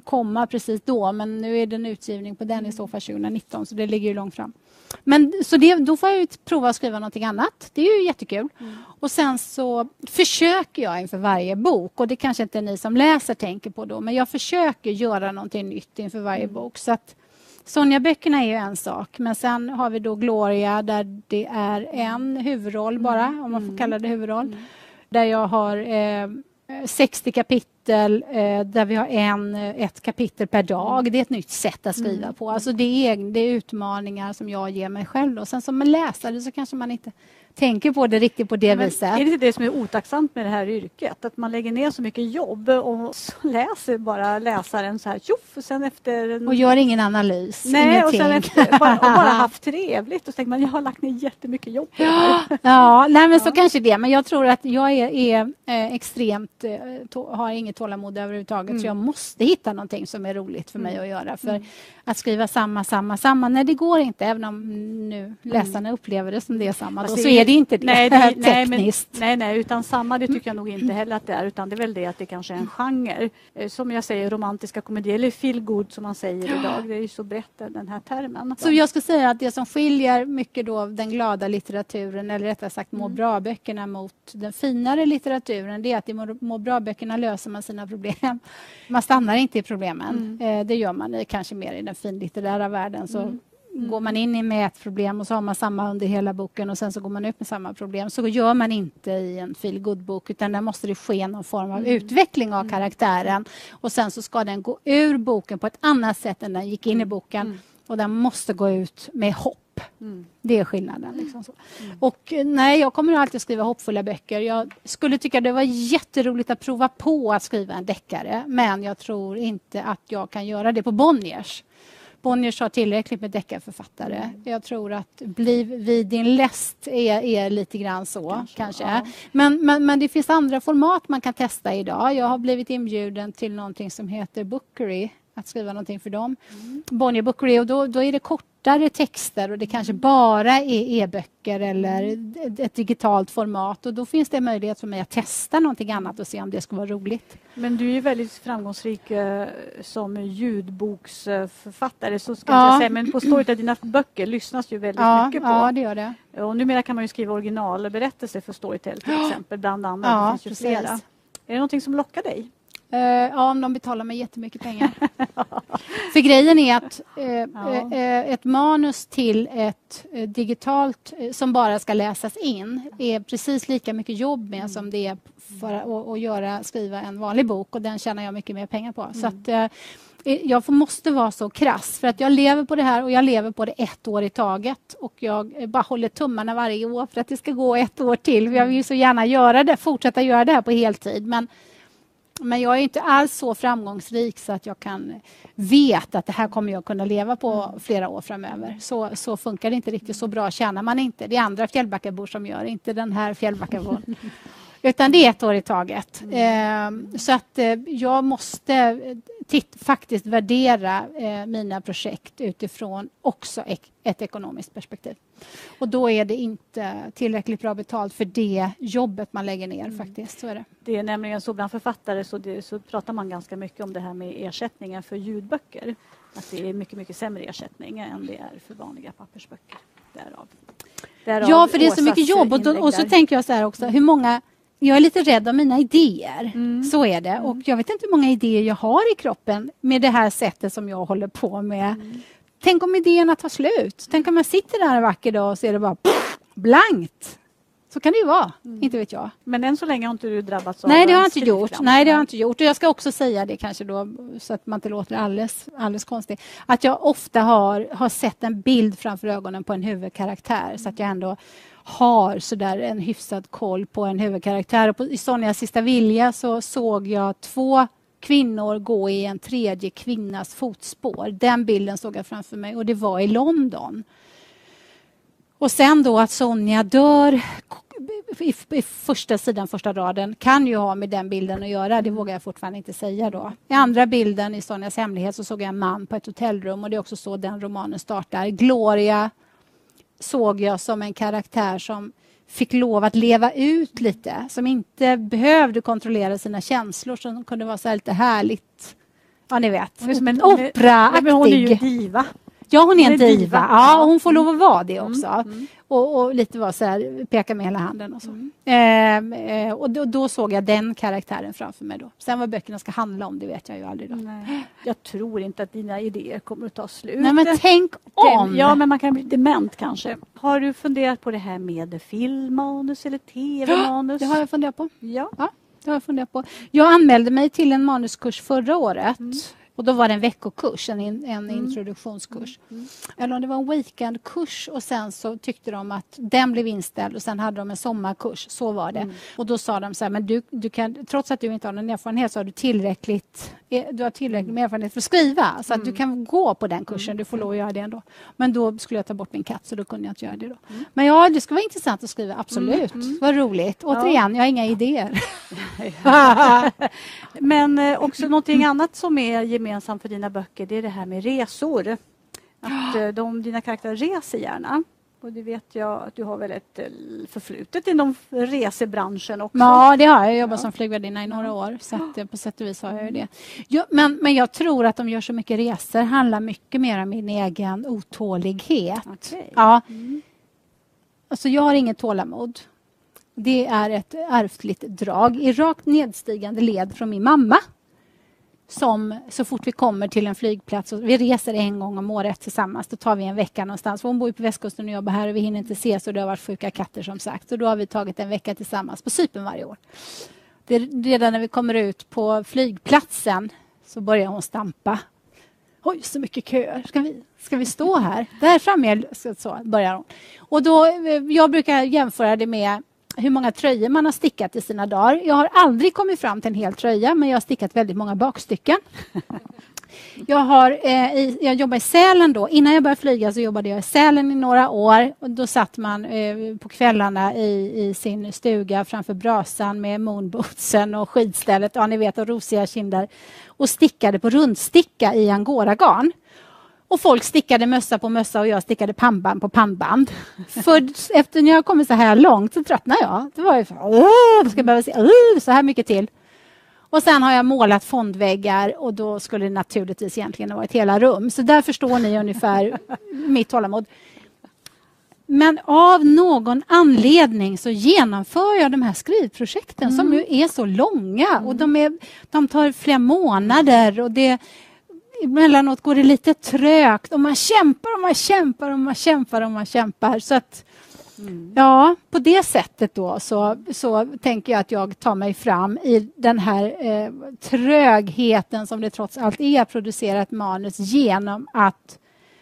komma precis då. Men nu är det en utgivning på den i så fall 2019, så det ligger ju långt fram. Men så det, då får jag prova att skriva någonting annat. Det är ju jättekul. Mm. Och sen så försöker jag inför varje bok, och det kanske inte ni som läser tänker på då, men jag försöker göra någonting nytt inför varje mm. bok. Så att Sonja-böckerna är ju en sak, men sen har vi då Gloria där det är en huvudroll bara, om man får mm. kalla det huvudroll. Mm. Där jag har eh, 60 kapitel eh, där vi har en, ett kapitel per dag. Det är ett nytt sätt att skriva mm. på. Alltså det, är, det är utmaningar som jag ger mig själv. Då. Sen som läsare så kanske man inte tänker på det riktigt på det viset. Är det inte det som är otacksamt med det här yrket? Att man lägger ner så mycket jobb och så läser bara läsaren så här tjoff och sen efter... En... Och gör ingen analys, Nej, ingenting. och sen efter, bara, och bara haft trevligt och så tänker man jag har lagt ner jättemycket jobb på det här. Ja, nej, men så kanske det. Men jag tror att jag är, är eh, extremt, eh, har inget tålamod överhuvudtaget mm. så jag måste hitta någonting som är roligt för mig mm. att göra. För mm. att skriva samma, samma, samma, nej det går inte även om nu läsarna mm. upplever det som det är samma. Då, så är är det inte det, nej, det nej, tekniskt. Men, nej, nej, utan samma det tycker jag nog inte heller att det är. Utan det är väl det att det kanske är en genre. Eh, som jag säger, romantiska komedier, eller feel good som man säger idag. Det är ju så brett den här termen. Så jag skulle säga att det som skiljer mycket då den glada litteraturen, eller rättare sagt må mm. bra-böckerna mot den finare litteraturen, det är att i må bra-böckerna löser man sina problem. Man stannar inte i problemen. Mm. Eh, det gör man kanske mer i den finlitterära världen. Så mm Mm. Går man in med ett problem och så har man samma under hela boken och sen så går man ut med samma problem. Så gör man inte i en feel bok utan där måste det ske någon form av mm. utveckling av mm. karaktären. Och sen så ska den gå ur boken på ett annat sätt än den gick in i mm. boken. Mm. Och den måste gå ut med hopp. Mm. Det är skillnaden. Liksom mm. Och nej, jag kommer alltid skriva hoppfulla böcker. Jag skulle tycka det var jätteroligt att prova på att skriva en deckare men jag tror inte att jag kan göra det på Bonniers. Bonniers har tillräckligt med deckarförfattare. Mm. Jag tror att Bliv vid din läst är, är lite grann så. Kanske, kanske. Ja. Men, men, men, det finns andra format man kan testa idag. Jag har blivit inbjuden till någonting som heter Bookery att skriva någonting för dem. Mm. Bonnier Bookery, och då, då är det kortare texter och det kanske bara är e-böcker eller ett digitalt format. Och Då finns det möjlighet för mig att testa någonting annat och se om det skulle vara roligt. Men du är väldigt framgångsrik eh, som ljudboksförfattare. Så ska ja. jag säga. Men på Storytel, dina böcker lyssnas ju väldigt ja, mycket på. Ja, det gör det. Och numera kan man ju skriva originalberättelser för Storytel till exempel, bland annat. Ja, det finns ju flera. Är det någonting som lockar dig? Uh, ja, om de betalar mig jättemycket pengar. För grejen är att uh, ja. uh, ett manus till ett digitalt som bara ska läsas in är precis lika mycket jobb med mm. som det är för att, göra, skriva en vanlig bok och den tjänar jag mycket mer pengar på. Mm. Så att, jag måste vara så krass för att jag lever på det här och jag lever på det ett år i taget och jag bara håller tummarna varje år för att det ska gå ett år till. Jag vill så gärna göra det, fortsätta göra det här på heltid men men jag är inte alls så framgångsrik så att jag kan veta att det här kommer jag kunna leva på mm. flera år framöver. Så, så funkar det inte riktigt. Så bra tjänar man inte. Det är andra Fjällbackabor som gör, inte den här Fjällbackabon. Utan det är ett år i taget. Mm. Eh, så att eh, jag måste titt, faktiskt värdera eh, mina projekt utifrån också ek, ett ekonomiskt perspektiv. Och då är det inte tillräckligt bra betalt för det jobbet man lägger ner. Mm. faktiskt. Så är det. det är nämligen så bland författare så, det, så pratar man ganska mycket om det här med ersättningen för ljudböcker. Att det är mycket, mycket sämre ersättning än det är för vanliga pappersböcker. Därav. Därav ja, för det är så mycket jobb. Och, då, och så tänker jag så här också, hur många jag är lite rädd om mina idéer. Mm. Så är det. Mm. Och jag vet inte hur många idéer jag har i kroppen med det här sättet som jag håller på med. Mm. Tänk om idéerna tar slut? Tänk om jag sitter där en vacker dag och ser det bara pff, blankt. Så kan det ju vara, mm. inte vet jag. Men än så länge har inte du drabbats av Nej, det har jag inte gjort. Nej, det har jag inte gjort. Och jag ska också säga det kanske då, så att man inte låter alldeles, alldeles konstigt, att jag ofta har, har sett en bild framför ögonen på en huvudkaraktär, så att jag ändå har sådär en hyfsad koll på en huvudkaraktär. Och på, I Sonjas sista vilja så såg jag två kvinnor gå i en tredje kvinnas fotspår. Den bilden såg jag framför mig och det var i London. Och sen då att Sonja dör i, i första sidan, första raden kan ju ha med den bilden att göra. Det vågar jag fortfarande inte säga då. I andra bilden i Sonjas hemlighet så såg jag en man på ett hotellrum och det är också så den romanen startar. Gloria såg jag som en karaktär som fick lov att leva ut lite, som inte behövde kontrollera sina känslor, som kunde vara så här lite härligt. Ja, ni vet. Hon är som en operaaktig. Hon är ju diva. Ja, hon är en diva. diva. Ja, hon får lov att vara det också. Mm, mm. Och, och, lite vara så här, peka med hela handen och så. Mm. Eh, och då, då, såg jag den karaktären framför mig. Då. Sen vad böckerna ska handla om, det vet jag ju aldrig. Då. Nej. Jag tror inte att dina idéer kommer att ta slut. Nej, men tänk om! Ja, men man kan bli dement kanske. Har du funderat på det här med filmmanus eller tv-manus? Det har jag funderat på. Ja. ja. Det har jag funderat på. Jag anmälde mig till en manuskurs förra året. Mm. Och då var det en veckokurs, en, in, en mm. introduktionskurs. Mm. Eller om det var en weekendkurs och sen så tyckte de att den blev inställd och sen hade de en sommarkurs. Så var det. Mm. Och då sa de så här, men du, du kan, trots att du inte har någon erfarenhet så har du tillräckligt, eh, du har tillräckligt med erfarenhet för att skriva. Så att du mm. kan gå på den kursen, du får lov att göra det ändå. Men då skulle jag ta bort min katt så då kunde jag inte göra det då. Mm. Men ja, det skulle vara intressant att skriva, absolut. Mm. Vad roligt. Återigen, jag har inga idéer. men eh, också någonting annat som är gemensamt för dina böcker det är det här med resor. Att eh, de, dina karaktärer reser gärna. Och det vet jag att du har väl ett eh, förflutet inom resebranschen också? Ja, det har jag. Jag jobbat ja. som flygvärdinna i några år. Så att, eh, på sätt och vis har jag det. Jo, men, men jag tror att de gör så mycket resor handlar mycket mer om min egen otålighet. Okay. Ja. Mm. Alltså, jag har inget tålamod. Det är ett ärftligt drag i rakt nedstigande led från min mamma som så fort vi kommer till en flygplats, och vi reser en gång om året tillsammans, då tar vi en vecka någonstans. Hon bor på västkusten och jobbar här och vi hinner inte ses och det har varit sjuka katter som sagt. Så då har vi tagit en vecka tillsammans på Cypern varje år. Det, redan när vi kommer ut på flygplatsen så börjar hon stampa. Oj, så mycket köer. Ska vi, ska vi stå här? Där framme så börjar hon. Och då, eh, jag brukar jämföra det med hur många tröjor man har stickat i sina dagar. Jag har aldrig kommit fram till en hel tröja, men jag har stickat väldigt många bakstycken. Jag, har, eh, i, jag jobbar i Sälen då. Innan jag började flyga så jobbade jag i Sälen i några år. Och då satt man eh, på kvällarna i, i, sin stuga framför brasan med moonbootsen och skidstället, ja ni vet, och rosiga kinder och stickade på rundsticka i angoragarn. Och folk stickade mössa på mössa och jag stickade pannband på pannband. För efter när jag kommit så här långt så tröttnade jag. Det var ju för, ska jag behöva se så här mycket till. Och sen har jag målat fondväggar och då skulle det naturligtvis egentligen ha varit hela rum. Så där förstår ni ungefär mitt tålamod. Men av någon anledning så genomför jag de här skrivprojekten mm. som ju är så långa och de, är, de tar flera månader och det emellanåt går det lite trögt och man kämpar och man kämpar och man kämpar och man kämpar. Så att, mm. Ja, på det sättet då så, så tänker jag att jag tar mig fram i den här eh, trögheten som det trots allt är att producera ett manus genom att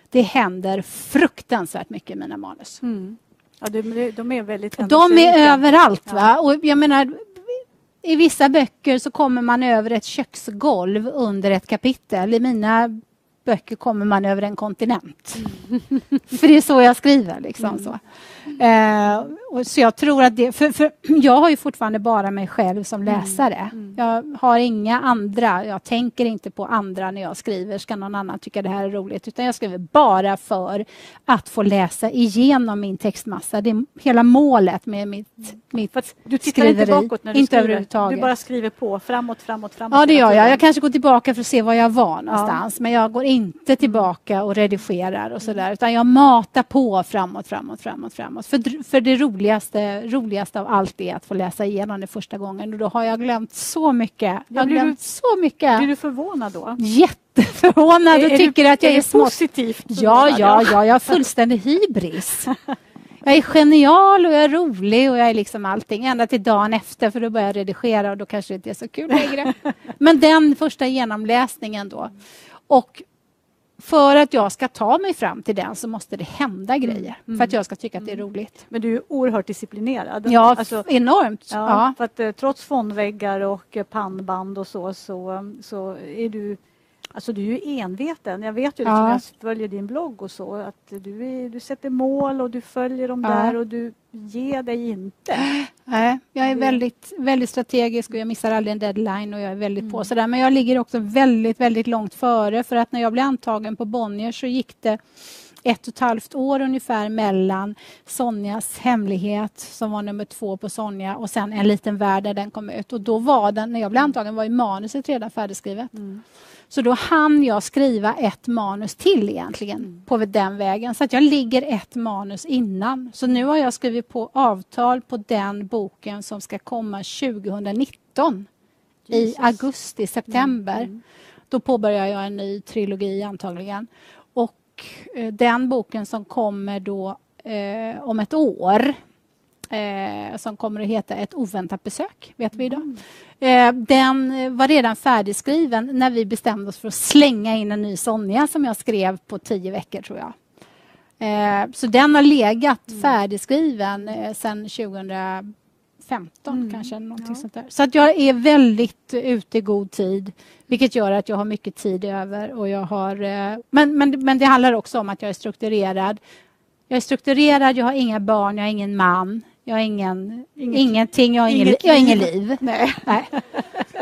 det händer fruktansvärt mycket i mina manus. Mm. Ja, de, de är väldigt De är överallt. Va? Och jag menar, i vissa böcker så kommer man över ett köksgolv under ett kapitel. I mina böcker kommer man över en kontinent. Mm. för det är så jag skriver. Liksom, mm. så. Eh, och så jag tror att det, för, för, jag har ju fortfarande bara mig själv som mm. läsare. Mm. Jag har inga andra, jag tänker inte på andra när jag skriver. Ska någon annan tycka det här är roligt? Utan jag skriver bara för att få läsa igenom min textmassa. Det är hela målet med mitt, mitt Du tittar skriveri. inte bakåt när du inte skriver? Du bara skriver på, framåt, framåt, framåt. Ja, det gör jag. Jag kanske går tillbaka för att se var jag var någonstans. Ja. Men jag går inte tillbaka och redigerar och sådär. Utan jag matar på framåt, framåt, framåt, framåt. För, för det roligaste, roligaste av allt är att få läsa igenom det första gången. Och då har jag glömt så mycket. Jag har glömt du, så mycket. Blir du förvånad då? Jätteförvånad och tycker du, att jag är, är små... positivt? Ja, ja, ja, jag har fullständig hybris. Jag är genial och jag är rolig och jag är liksom allting ända till dagen efter för då börjar jag redigera och då kanske det inte är så kul längre. Men den första genomläsningen då. Och för att jag ska ta mig fram till den så måste det hända mm. grejer mm. för att jag ska tycka att det är mm. roligt. Men du är oerhört disciplinerad. Ja, alltså, enormt. Ja, ja. För att, eh, trots fondväggar och pannband och så, så, så är du Alltså du är ju enveten. Jag vet ju liksom, ja. jag följer din blogg och så att du, är, du sätter mål och du följer dem ja. där och du ger dig inte. Nej, jag är väldigt, väldigt strategisk och jag missar aldrig en deadline och jag är väldigt mm. på sådär. Men jag ligger också väldigt, väldigt långt före för att när jag blev antagen på Bonnier så gick det ett och ett halvt år ungefär mellan Sonjas hemlighet som var nummer två på Sonja och sen En liten värld där den kom ut. Och då var den, när jag blev antagen var ju manuset redan färdigskrivet. Mm. Så då hann jag skriva ett manus till egentligen mm. på den vägen. Så att jag ligger ett manus innan. Så nu har jag skrivit på avtal på den boken som ska komma 2019 Jesus. i augusti, september. Mm. Mm. Då påbörjar jag en ny trilogi antagligen. Och eh, den boken som kommer då eh, om ett år eh, som kommer att heta Ett oväntat besök, vet vi idag. Eh, den var redan färdigskriven när vi bestämde oss för att slänga in en ny Sonja som jag skrev på tio veckor, tror jag. Eh, så den har legat mm. färdigskriven eh, sedan 2015 mm. kanske. Någonting ja. sånt där. Så att jag är väldigt ute i god tid vilket gör att jag har mycket tid över. Och jag har, eh, men, men, men det handlar också om att jag är strukturerad. Jag är strukturerad, jag har inga barn, jag har ingen man. Jag har ingen, ingenting, jag har, ingen, jag har ingen liv. Nej. Nej.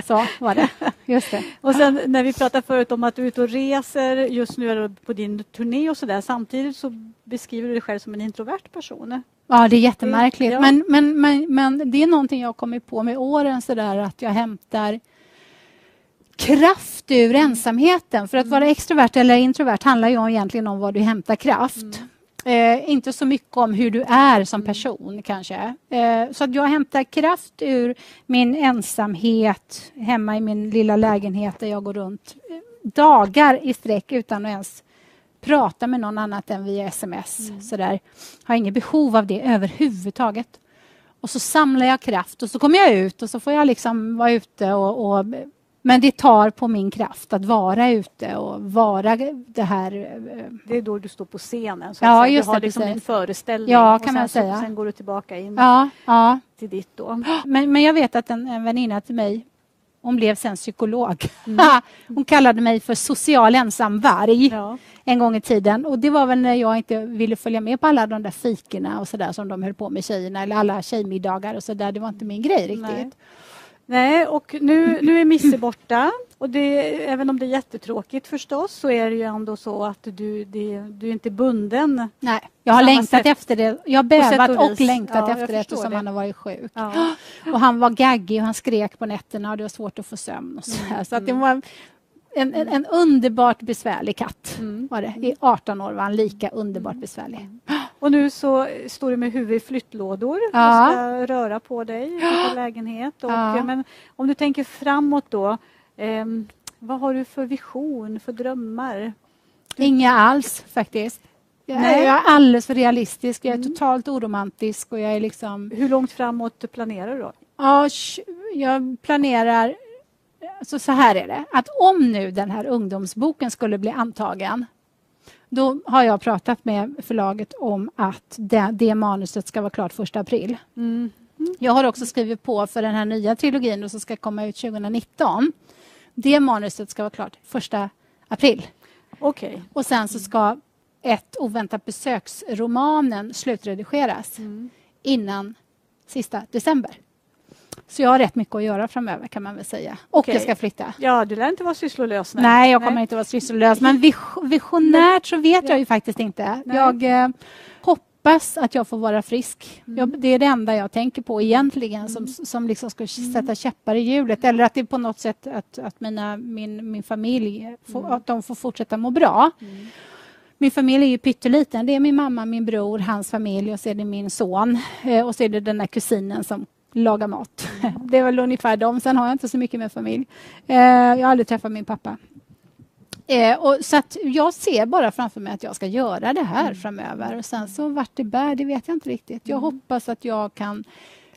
Så var det. Just det. Och sen när vi pratade förut om att du är ute och reser, just nu är du på din turné och så där. Samtidigt så beskriver du dig själv som en introvert person. Ja, det är jättemärkligt. Ja. Men, men, men, men det är någonting jag har kommit på med åren så där att jag hämtar kraft ur ensamheten. För att vara extrovert eller introvert handlar ju egentligen om var du hämtar kraft. Mm. Eh, inte så mycket om hur du är som mm. person kanske. Eh, så att jag hämtar kraft ur min ensamhet hemma i min lilla lägenhet där jag går runt eh, dagar i sträck utan att ens prata med någon annat än via sms. Mm. Sådär. Har inget behov av det överhuvudtaget. Och så samlar jag kraft och så kommer jag ut och så får jag liksom vara ute och, och men det tar på min kraft att vara ute och vara det här... Eh, det är då du står på scenen? Så ja, just du har liksom din föreställning ja, kan man säga. sen går du tillbaka in ja, ja. till ditt då. Men, men jag vet att en, en väninna till mig hon blev sen psykolog. Mm. hon kallade mig för social ensamvarg ja. en gång i tiden. Och Det var väl när jag inte ville följa med på alla de där fikorna och så där som de höll på med tjejerna eller alla tjejmiddagar och så där. Det var inte min grej riktigt. Nej. Nej, och nu, nu är Misse borta. Och det, även om det är jättetråkigt förstås så är det ju ändå så att du, det, du är inte bunden. Nej, jag har längtat sätt. efter det. Jag har bävat och, och, längtat ja, efter det eftersom det. han har varit sjuk. Ja. Och han var gaggig och han skrek på nätterna och det var svårt att få sömn. Och så mm. så att det var en, en, en, underbart besvärlig katt. Mm. Var det. I 18 år var han lika underbart besvärlig. Mm. Och nu så står du med huvudet i flyttlådor ja. och ska röra på dig i lägenhet. Och, ja. Men om du tänker framåt då, eh, vad har du för vision, för drömmar? Inga alls faktiskt. Jag, Nej. jag är alldeles för realistisk, jag är mm. totalt oromantisk och jag är liksom... Hur långt framåt planerar du då? Ja, jag planerar... Så, så här är det, att om nu den här ungdomsboken skulle bli antagen då har jag pratat med förlaget om att det, det manuset ska vara klart 1 april. Mm. Jag har också skrivit på för den här nya trilogin som ska komma ut 2019. Det manuset ska vara klart 1 april. Okay. Och sen så ska ett oväntat besöksromanen slutredigeras mm. innan sista december. Så jag har rätt mycket att göra framöver kan man väl säga. Och okay. jag ska flytta. Ja, du lär inte vara sysslolös. Nej, nej jag kommer nej. inte vara sysslolös. Men visionärt så vet ja. jag ju faktiskt inte. Nej. Jag eh, hoppas att jag får vara frisk. Mm. Jag, det är det enda jag tänker på egentligen mm. som, som liksom ska mm. sätta käppar i hjulet. Eller att det på något sätt att, att mina, min, min familj får, mm. att de får fortsätta må bra. Mm. Min familj är ju pytteliten. Det är min mamma, min bror, hans familj och så är det min son. Eh, och så är det den där kusinen som laga mat. Det är väl ungefär dem. Sen har jag inte så mycket med familj. Eh, jag har aldrig träffat min pappa. Eh, och så jag ser bara framför mig att jag ska göra det här mm. framöver. Och sen så vart det bär, det vet jag inte riktigt. Jag mm. hoppas att jag kan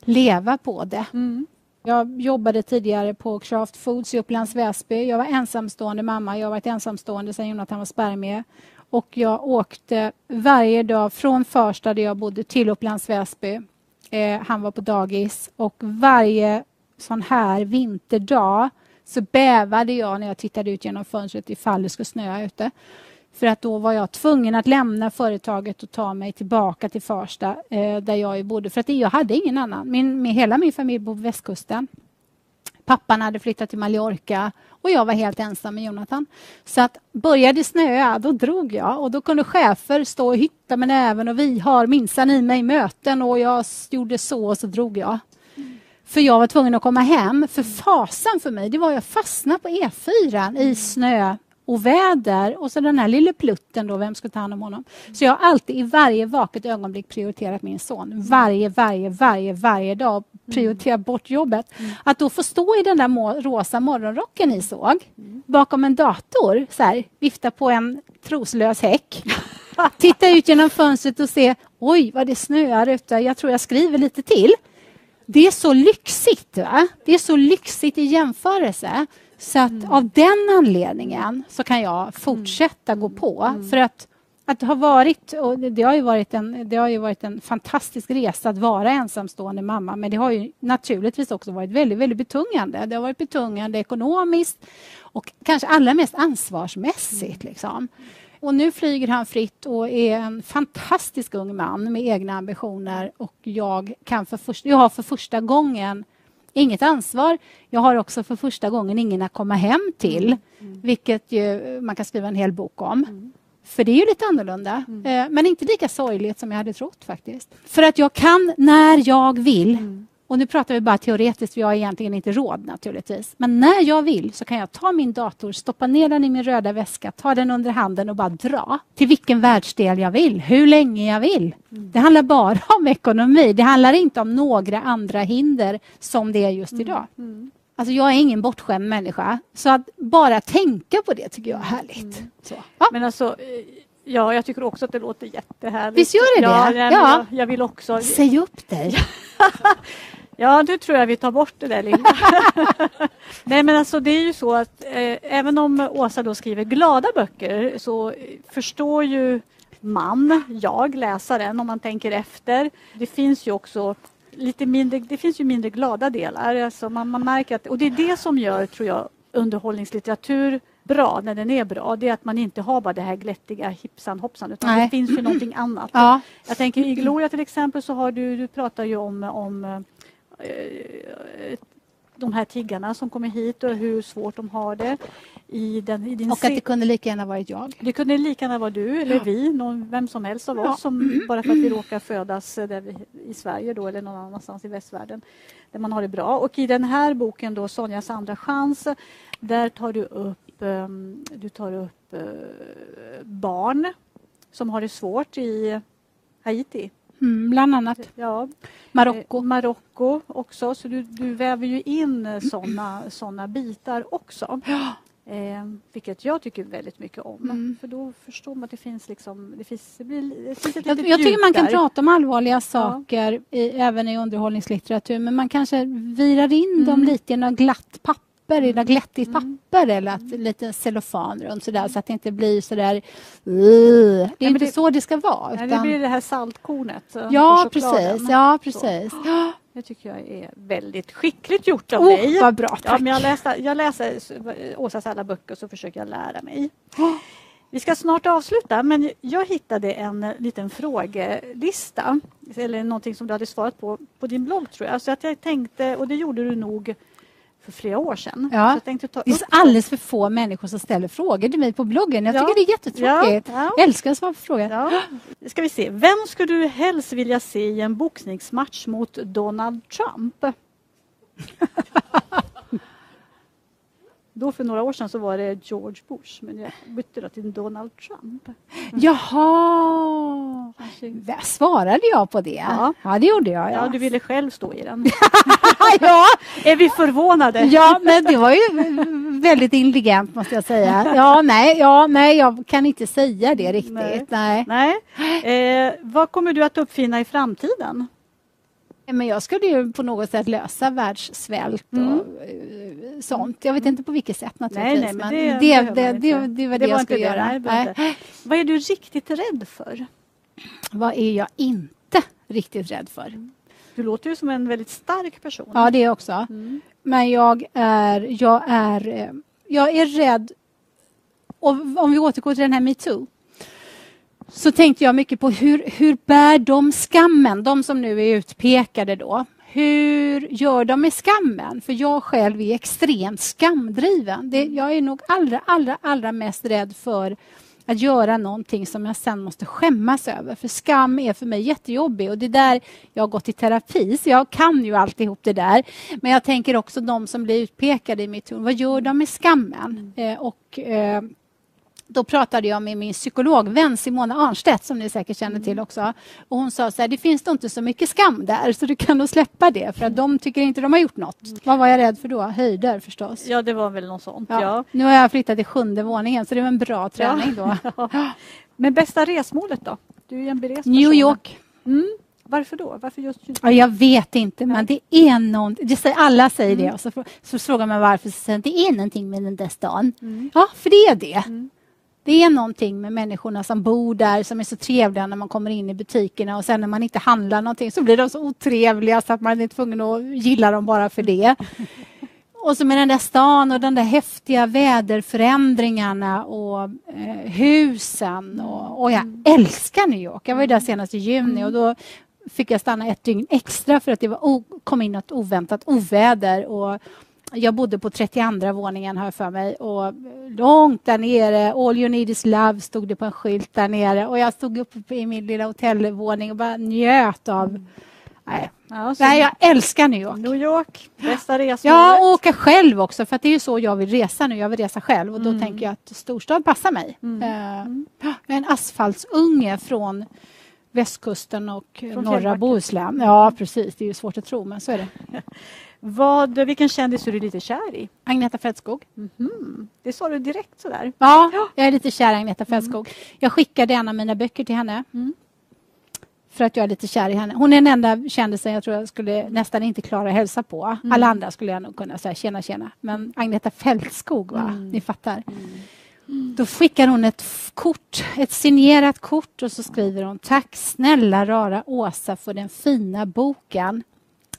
leva på det. Mm. Jag jobbade tidigare på Craft Foods i Upplands Väsby. Jag var ensamstående mamma. Jag har varit ensamstående sedan Jonathan var spermie. Och jag åkte varje dag från Farsta där jag bodde till Upplands Väsby Eh, han var på dagis och varje sån här vinterdag så bävade jag när jag tittade ut genom fönstret ifall det skulle snöa ute. För att då var jag tvungen att lämna företaget och ta mig tillbaka till Farsta eh, där jag bodde. För att jag hade ingen annan. Min, min, hela min familj bor på västkusten. Pappan hade flyttat till Mallorca och jag var helt ensam med Jonathan. Så att började snöa, då drog jag och då kunde chefer stå och hytta med näven och vi har minsann i mig möten och jag gjorde så och så drog jag. För jag var tvungen att komma hem. För fasen för mig, det var att fastna på E4 i snö och väder och så den här lille plutten då, vem ska ta hand om honom? Så jag har alltid i varje vaket ögonblick prioriterat min son. Varje, varje, varje, varje dag prioritera bort jobbet. Mm. Att då få stå i den där rosa morgonrocken ni såg mm. bakom en dator, så här, vifta på en troslös häck. Titta ut genom fönstret och se, oj vad det snöar ute, jag tror jag skriver lite till. Det är så lyxigt. Va? Det är så lyxigt i jämförelse. Så att mm. av den anledningen så kan jag fortsätta gå på. Mm. För att att ha varit, och det har, ju varit en, det har ju varit en fantastisk resa att vara ensamstående mamma men det har ju naturligtvis också varit väldigt, väldigt betungande. Det har varit betungande ekonomiskt och kanske allra mest ansvarsmässigt. Mm. Liksom. Och nu flyger han fritt och är en fantastisk ung man med egna ambitioner och jag, kan för första, jag har för första gången inget ansvar. Jag har också för första gången ingen att komma hem till, mm. mm. vilket ju man kan skriva en hel bok om. Mm. För det är ju lite annorlunda, mm. Eh, men inte lika sorgligt som jag hade trott faktiskt. För att jag kan när jag vill. Mm. Och nu pratar vi bara teoretiskt, jag har egentligen inte råd naturligtvis. Men när jag vill så kan jag ta min dator, stoppa ner den i min röda väska, ta den under handen och bara dra till vilken världsdel jag vill, hur länge jag vill. Mm. Det handlar bara om ekonomi. Det handlar inte om några andra hinder som det är just mm. idag. Mm. Alltså jag är ingen bortskämd människa, så att bara tänka på det tycker jag är härligt. Mm. Så, ja. Men alltså, eh, ja, jag tycker också att det låter jättehärligt. Visst gör det ja, det? Ja, jag, jag vill också... Säg upp dig. ja, nu tror jag vi tar bort det där Linda. Nej, men alltså det är ju så att eh, även om Åsa då skriver glada böcker så förstår ju man, jag, läsaren, om man tänker efter. Det finns ju också lite mindre, det finns ju mindre glada delar. Alltså man, man märker att, och det är det som gör, tror jag, underhållningslitteratur bra när den är bra. Det är att man inte har bara det här glättiga hipsan hoppsan utan Nej. det finns ju någonting annat. Ja. Jag tänker i Gloria till exempel så har du, du pratar ju om, om eh, de här tiggarna som kommer hit och hur svårt de har det. I den, i din Och att det kunde lika gärna varit jag. det kunde lika gärna vara du eller vi, någon, vem som helst av oss Ja. som, bara för att vi råkar födas eh, vi, i Sverige då, eller någon annanstans i västvärlden där man har det bra. Och i den här boken då, Sonjas andra chans, där tar du upp, ehm, du tar upp eh, barn som har det svårt i Haiti. Mm, bland annat Ja, Marocko. Eh, Marocko också, så du, du väver ju in såna, såna bitar också. Eh, vilket jag tycker väldigt mycket om. Mm. För då förstår man att det finns liksom, det finns, det blir, det finns ett Jag, jag tycker man kan där. prata om allvarliga saker i, även i underhållningslitteratur men man kanske virar in dem lite i något glatt papper, i något glättigt papper eller att, lite cellofan runt sådär så att det inte blir sådär... Uh, det är men inte det- så det ska vara. Nej, det Utan, blir det här saltkornet eh, ja, precis. Ja, precis. Ja. Det tycker jag är väldigt skickligt gjort av Oh, dig. vad bra, Ja, tack. men jag, läser, jag läser Åsas alla böcker så försöker jag lära mig. Vi ska snart avsluta men jag hittade en eh, liten frågelista eller någonting som du hade svarat på på din blogg tror jag. Så att jag tänkte, och det gjorde du nog för flera år sedan. Ja. Det så alldeles för få människor som ställer frågor till mig på bloggen. Jag Ja. tycker det är jättetråkigt. Ja. Jag älskar att svara på frågor. Ja. Ska vi se. Vem skulle du helst vilja se i en boxningsmatch mot Donald Trump? Då för några år sedan så var det George Bush men jag bytte då till Donald Trump. Jaha! Vad Svarade jag på det? Ja. ja det gjorde jag. Ja, Ja, du ville själv stå i den. ja. Är vi förvånade? ja men det var ju väldigt intelligent måste jag säga. Ja, nej, ja, nej jag kan inte säga det riktigt. Nej. Nej. Eh, vad kommer du att uppfinna i framtiden? Men jag skulle ju på något sätt lösa världssvält och eh, sånt. Jag vet inte på vilket sätt naturligtvis. Nej, nej, men det, det det, det, det, det var Det jag skulle göra. nej. Vad är du riktigt rädd för? Vad är jag inte riktigt rädd för? Du låter ju som en väldigt stark person. Ja, det också. Mm. Men jag är, jag är, eh, jag är rädd... Och om vi återgår till den här metoo så tänkte jag mycket på hur, hur bär de skammen, de som nu är utpekade då. Hur gör de med skammen? För jag själv är extremt skamdriven. Det, jag är nog allra, allra, allra mest rädd för att göra någonting som jag sen måste skämmas över. För skam är för mig jättejobbig och det är där jag har gått i terapi så jag kan ju alltihop det där. Men jag tänker också de som blir utpekade i mitt vad gör de med skammen? Eh, och eh, då pratade jag med min psykologvän Simona Arnstedt som ni säkert känner till också. Och hon sa så här, det finns nog inte så mycket skam där så du kan nog släppa det för att de tycker inte de har gjort något. Vad var jag rädd för då? Höjder förstås. Ja, det var väl något sånt. Ja. Ja. Nu har jag flyttat till sjunde våningen så det var en bra träning då. Men bästa resmålet då? Du är ju en beresperson. New York. Mm. Varför då? Varför just, just Ja, jag vet inte, men det är någon, det säger, alla säger Mm. det. Och så, så frågar man varför, så säger de, det är någonting med den där stan. Mm. Ja, för det är det. Det är någonting med människorna som bor där som är så trevliga när man kommer in i butikerna och sen när man inte handlar någonting så blir de så otrevliga så att man är tvungen att gilla dem bara för det. Och så med den där stan och de där häftiga väderförändringarna och eh, husen. Och, och jag älskar New York. Jag var ju där senast i juni och då fick jag stanna ett dygn extra för att det var kom in något oväntat oväder. Och jag bodde på 32 våningen har jag för mig och långt där nere, All you need is love stod det på en skylt där nere och jag stod uppe i min lilla hotellvåning och bara njöt av... Nej, Ja, så Nej jag älskar New York. New York, bästa resmålet. Ja, och åka själv också, för det är ju så jag vill resa nu. Jag vill resa själv och då tänker jag att storstad passar mig. Mm. Eh, jag är en asfaltsunge från västkusten och Från norra Fjällbacka. Bohuslän. Ja, precis. Det är ju svårt att tro, men så är det. Vad, vilken kändis är du lite kär i? Agneta Fältskog. Mhm. Det sa du direkt sådär. Ja, jag är lite kär i Agneta Fältskog. Jag skickade en av mina böcker till henne. Mm. För att jag är lite kär i henne. Hon är den enda kändisen jag tror jag skulle nästan inte klara att hälsa på. Alla andra skulle jag nog kunna säga tjena tjena. Men Agneta Fältskog, va? Ni fattar. Då skickar hon ett kort, ett signerat kort och så skriver hon Tack snälla rara Åsa för den fina boken.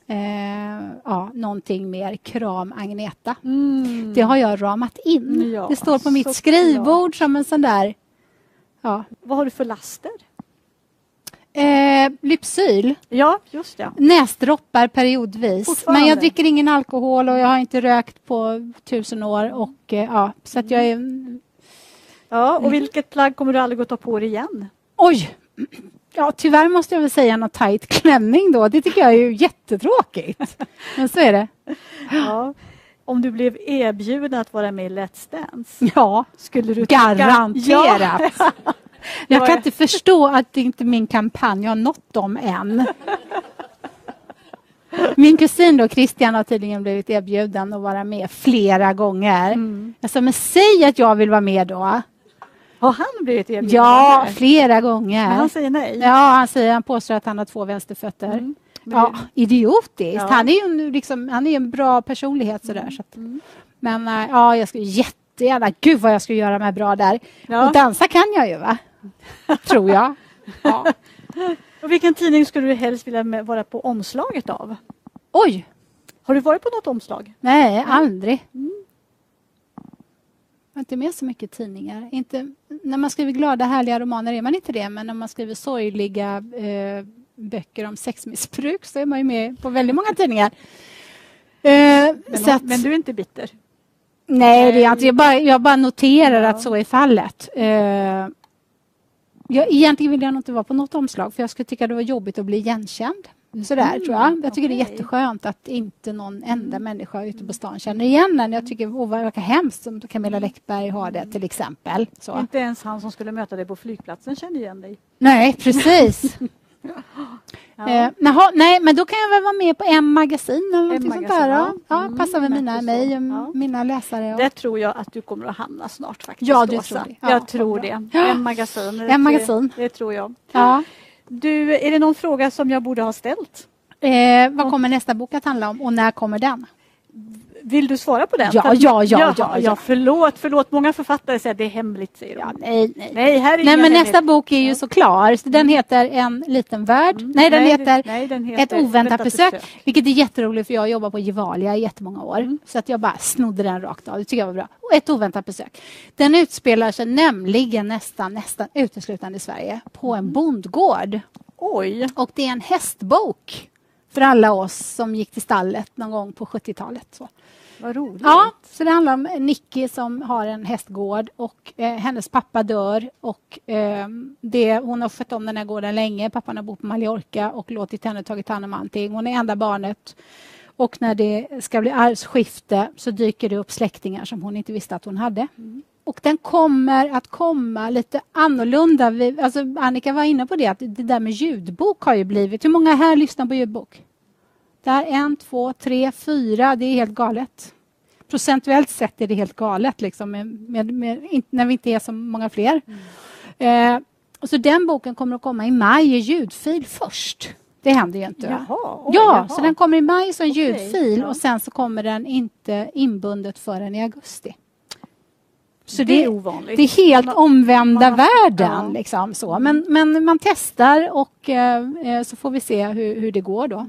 Eh, ja, någonting mer, kram Agneta. Mm. Det har jag ramat in. Ja, det står på mitt skrivbord som en sån där... Ja. Vad har du för laster? Eh, Lypsyl, Ja, just det. näsdroppar periodvis. Men jag dricker ingen alkohol och jag har inte rökt på tusen år. Och, eh, ja, så att jag är... Ja, och vilket plagg kommer du aldrig att ta på dig igen? Oj! Ja, tyvärr måste jag väl säga något tajt klänning då. Det tycker jag är ju jättetråkigt. Men så är det. Ja. Om du blev erbjuden att vara med i Let's Dance, Ja, skulle du garanterat. Ja. Jag kan inte förstå att inte min kampanj har nått dem än. Min kusin då, Christian har tydligen blivit erbjuden att vara med flera gånger. Mm. Jag sa, men säg att jag vill vara med då. Har han blivit erbjuden? Ja, flera Men gånger. han säger nej. Ja, han säger, han påstår att han har två vänsterfötter. Mm. Men Ja, idiotiskt. Ja. Han är ju en, liksom, han är en bra personlighet sådär. Så att, Mm. men äh, ja, jag skulle jättegärna, gud vad jag skulle göra mig bra där. Ja. Och dansa kan jag ju va? Tror jag. Ja. Och vilken tidning skulle du helst vilja vara på omslaget av? Oj, Har du varit på något omslag? nej aldrig. Mm. Jag har inte med så mycket tidningar. Inte, när man skriver glada härliga romaner är man inte det, men när man skriver sorgliga eh, böcker om sexmissbruk så är man ju med på väldigt många tidningar. Eh, Men, att, men du är inte bitter? Nej, det är jag inte. Jag bara, jag bara noterar Ja. att så är fallet. Eh, jag, egentligen vill jag nog inte vara på något omslag för jag skulle tycka det var jobbigt att bli igenkänd. Sådär tror jag. Jag tycker det är jätteskönt att inte någon enda människa ute på stan känner igen en. Jag tycker åh, vad verkar hemskt som Camilla Läckberg har det till exempel. Så. Inte ens han som skulle möta dig på flygplatsen känner igen dig. Nej, precis. Ja. Eh, naha, nej, men då kan jag väl vara med på en magasin eller någonting sånt där. ja. Ja, Mm, passar väl mina, mig och Ja. mina läsare. Och... Det tror jag att du kommer att hamna snart faktiskt. Ja, du tror det. Ja, jag tror det. En magasin. En magasin. Det, det tror jag. Ja. Du, är det någon fråga som jag borde ha ställt? Eh, vad kommer nästa bok att handla om och när kommer den? Vill du svara på den? Ja, ja, ja, Jaha, ja, ja. Förlåt, förlåt. Många författare säger att det är hemligt. Säger de. Ja, nej, nej. Nej, här är Nej, men nästa bok är ju så klar. Så den heter En liten värld. Nej, den Mm. Nej, heter nej, den Ett heter oväntat besök. besök. Vilket är jätteroligt för jag jobbar på Gevalia i jättemånga år. Mm. Så att jag bara snodde den rakt av. Det tycker jag var bra. Och Ett oväntat besök. Den utspelar sig nämligen nästan, nästan uteslutande i Sverige på Mm. en bondgård. Oj. Och det är en hästbok för alla oss som gick till stallet någon gång på 70-talet. Så. Vad roligt. Ja, så det handlar om Nicky som har en hästgård och eh, hennes pappa dör och eh, det, hon har skött om den här gården länge. Pappan har bott på Mallorca och låtit henne tagit hand om allting. Hon är enda barnet och när det ska bli arvsskifte så dyker det upp släktingar som hon inte visste att hon hade. Och den kommer att komma lite annorlunda. Vi, alltså Annika var inne på det, att det där med ljudbok har ju blivit... Hur många här lyssnar på ljudbok? Där, en, två, tre, fyra. Det är helt galet. Procentuellt sett är det helt galet liksom, med, med, med, när vi inte är så många fler. Eh, och så den boken kommer att komma i maj i ljudfil först. Det händer ju inte. Jaha. Oj, ja, jaha. så den kommer i maj som ljudfil ja. och sen så kommer den inte inbundet förrän i augusti. Så det är det, ovanligt. det är helt omvända man- världen. ja. Liksom, så. Men, men man testar och eh, eh, så får vi se hur, hur det går då.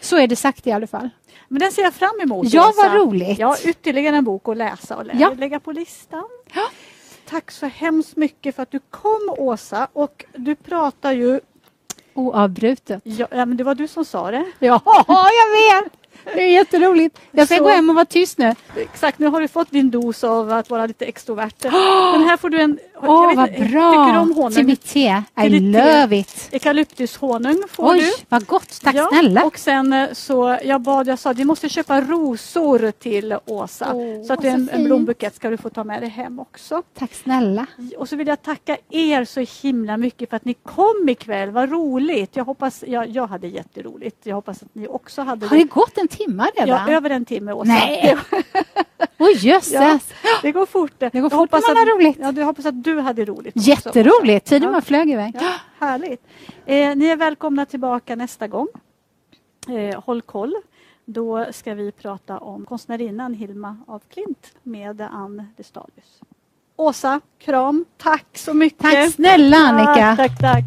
Så är det sagt i alla fall. Men den ser jag fram emot. Ja, vad roligt. Ja, ytterligare en bok att läsa och lä- Ja. lägga på listan. Ja. Tack så hemskt mycket för att du kom Åsa. Och du pratar ju... Oavbrutet. Ja, men det var du som sa det. Ja, jag vet! Det är jätteroligt. Jag ska Så- gå hem och vara tyst nu. Exakt, nu har du fått din dos av att vara lite extrovert. Men här får du en... Åh, vet vad bra! Tycker du om honung? Till mitt te. I te. love it. Eukalyptushonung får Oj, du. vad gott. Tack Ja, snälla. Och sen eh, så jag bad, jag sa vi måste köpa rosor till Åsa. Åh, så att en, så en fint. blombukett ska du få ta med dig hem också. Tack snälla. Och så vill jag tacka er så himla mycket för att ni kom ikväll. Vad roligt. Jag hoppas, jag, jag hade jätteroligt. Jag hoppas att ni också hade Har det gått en timme Ja, redan? över en timme Åsa. Nej. Oj, jösses. Ja, det går fort. Det går jag fort hoppas när man att, har roligt. Ja, du hoppas att du hade roligt. också, Jätteroligt. Tiden Ja. bara flög iväg. Ja, härligt. Eh, ni är välkomna tillbaka nästa gång. Eh, håll koll. Då ska vi prata om konstnärinnan Hilma af Klint med Ann Destadius. Åsa, kram. Tack så mycket. Tack snälla Annika. Tack, tack, tack.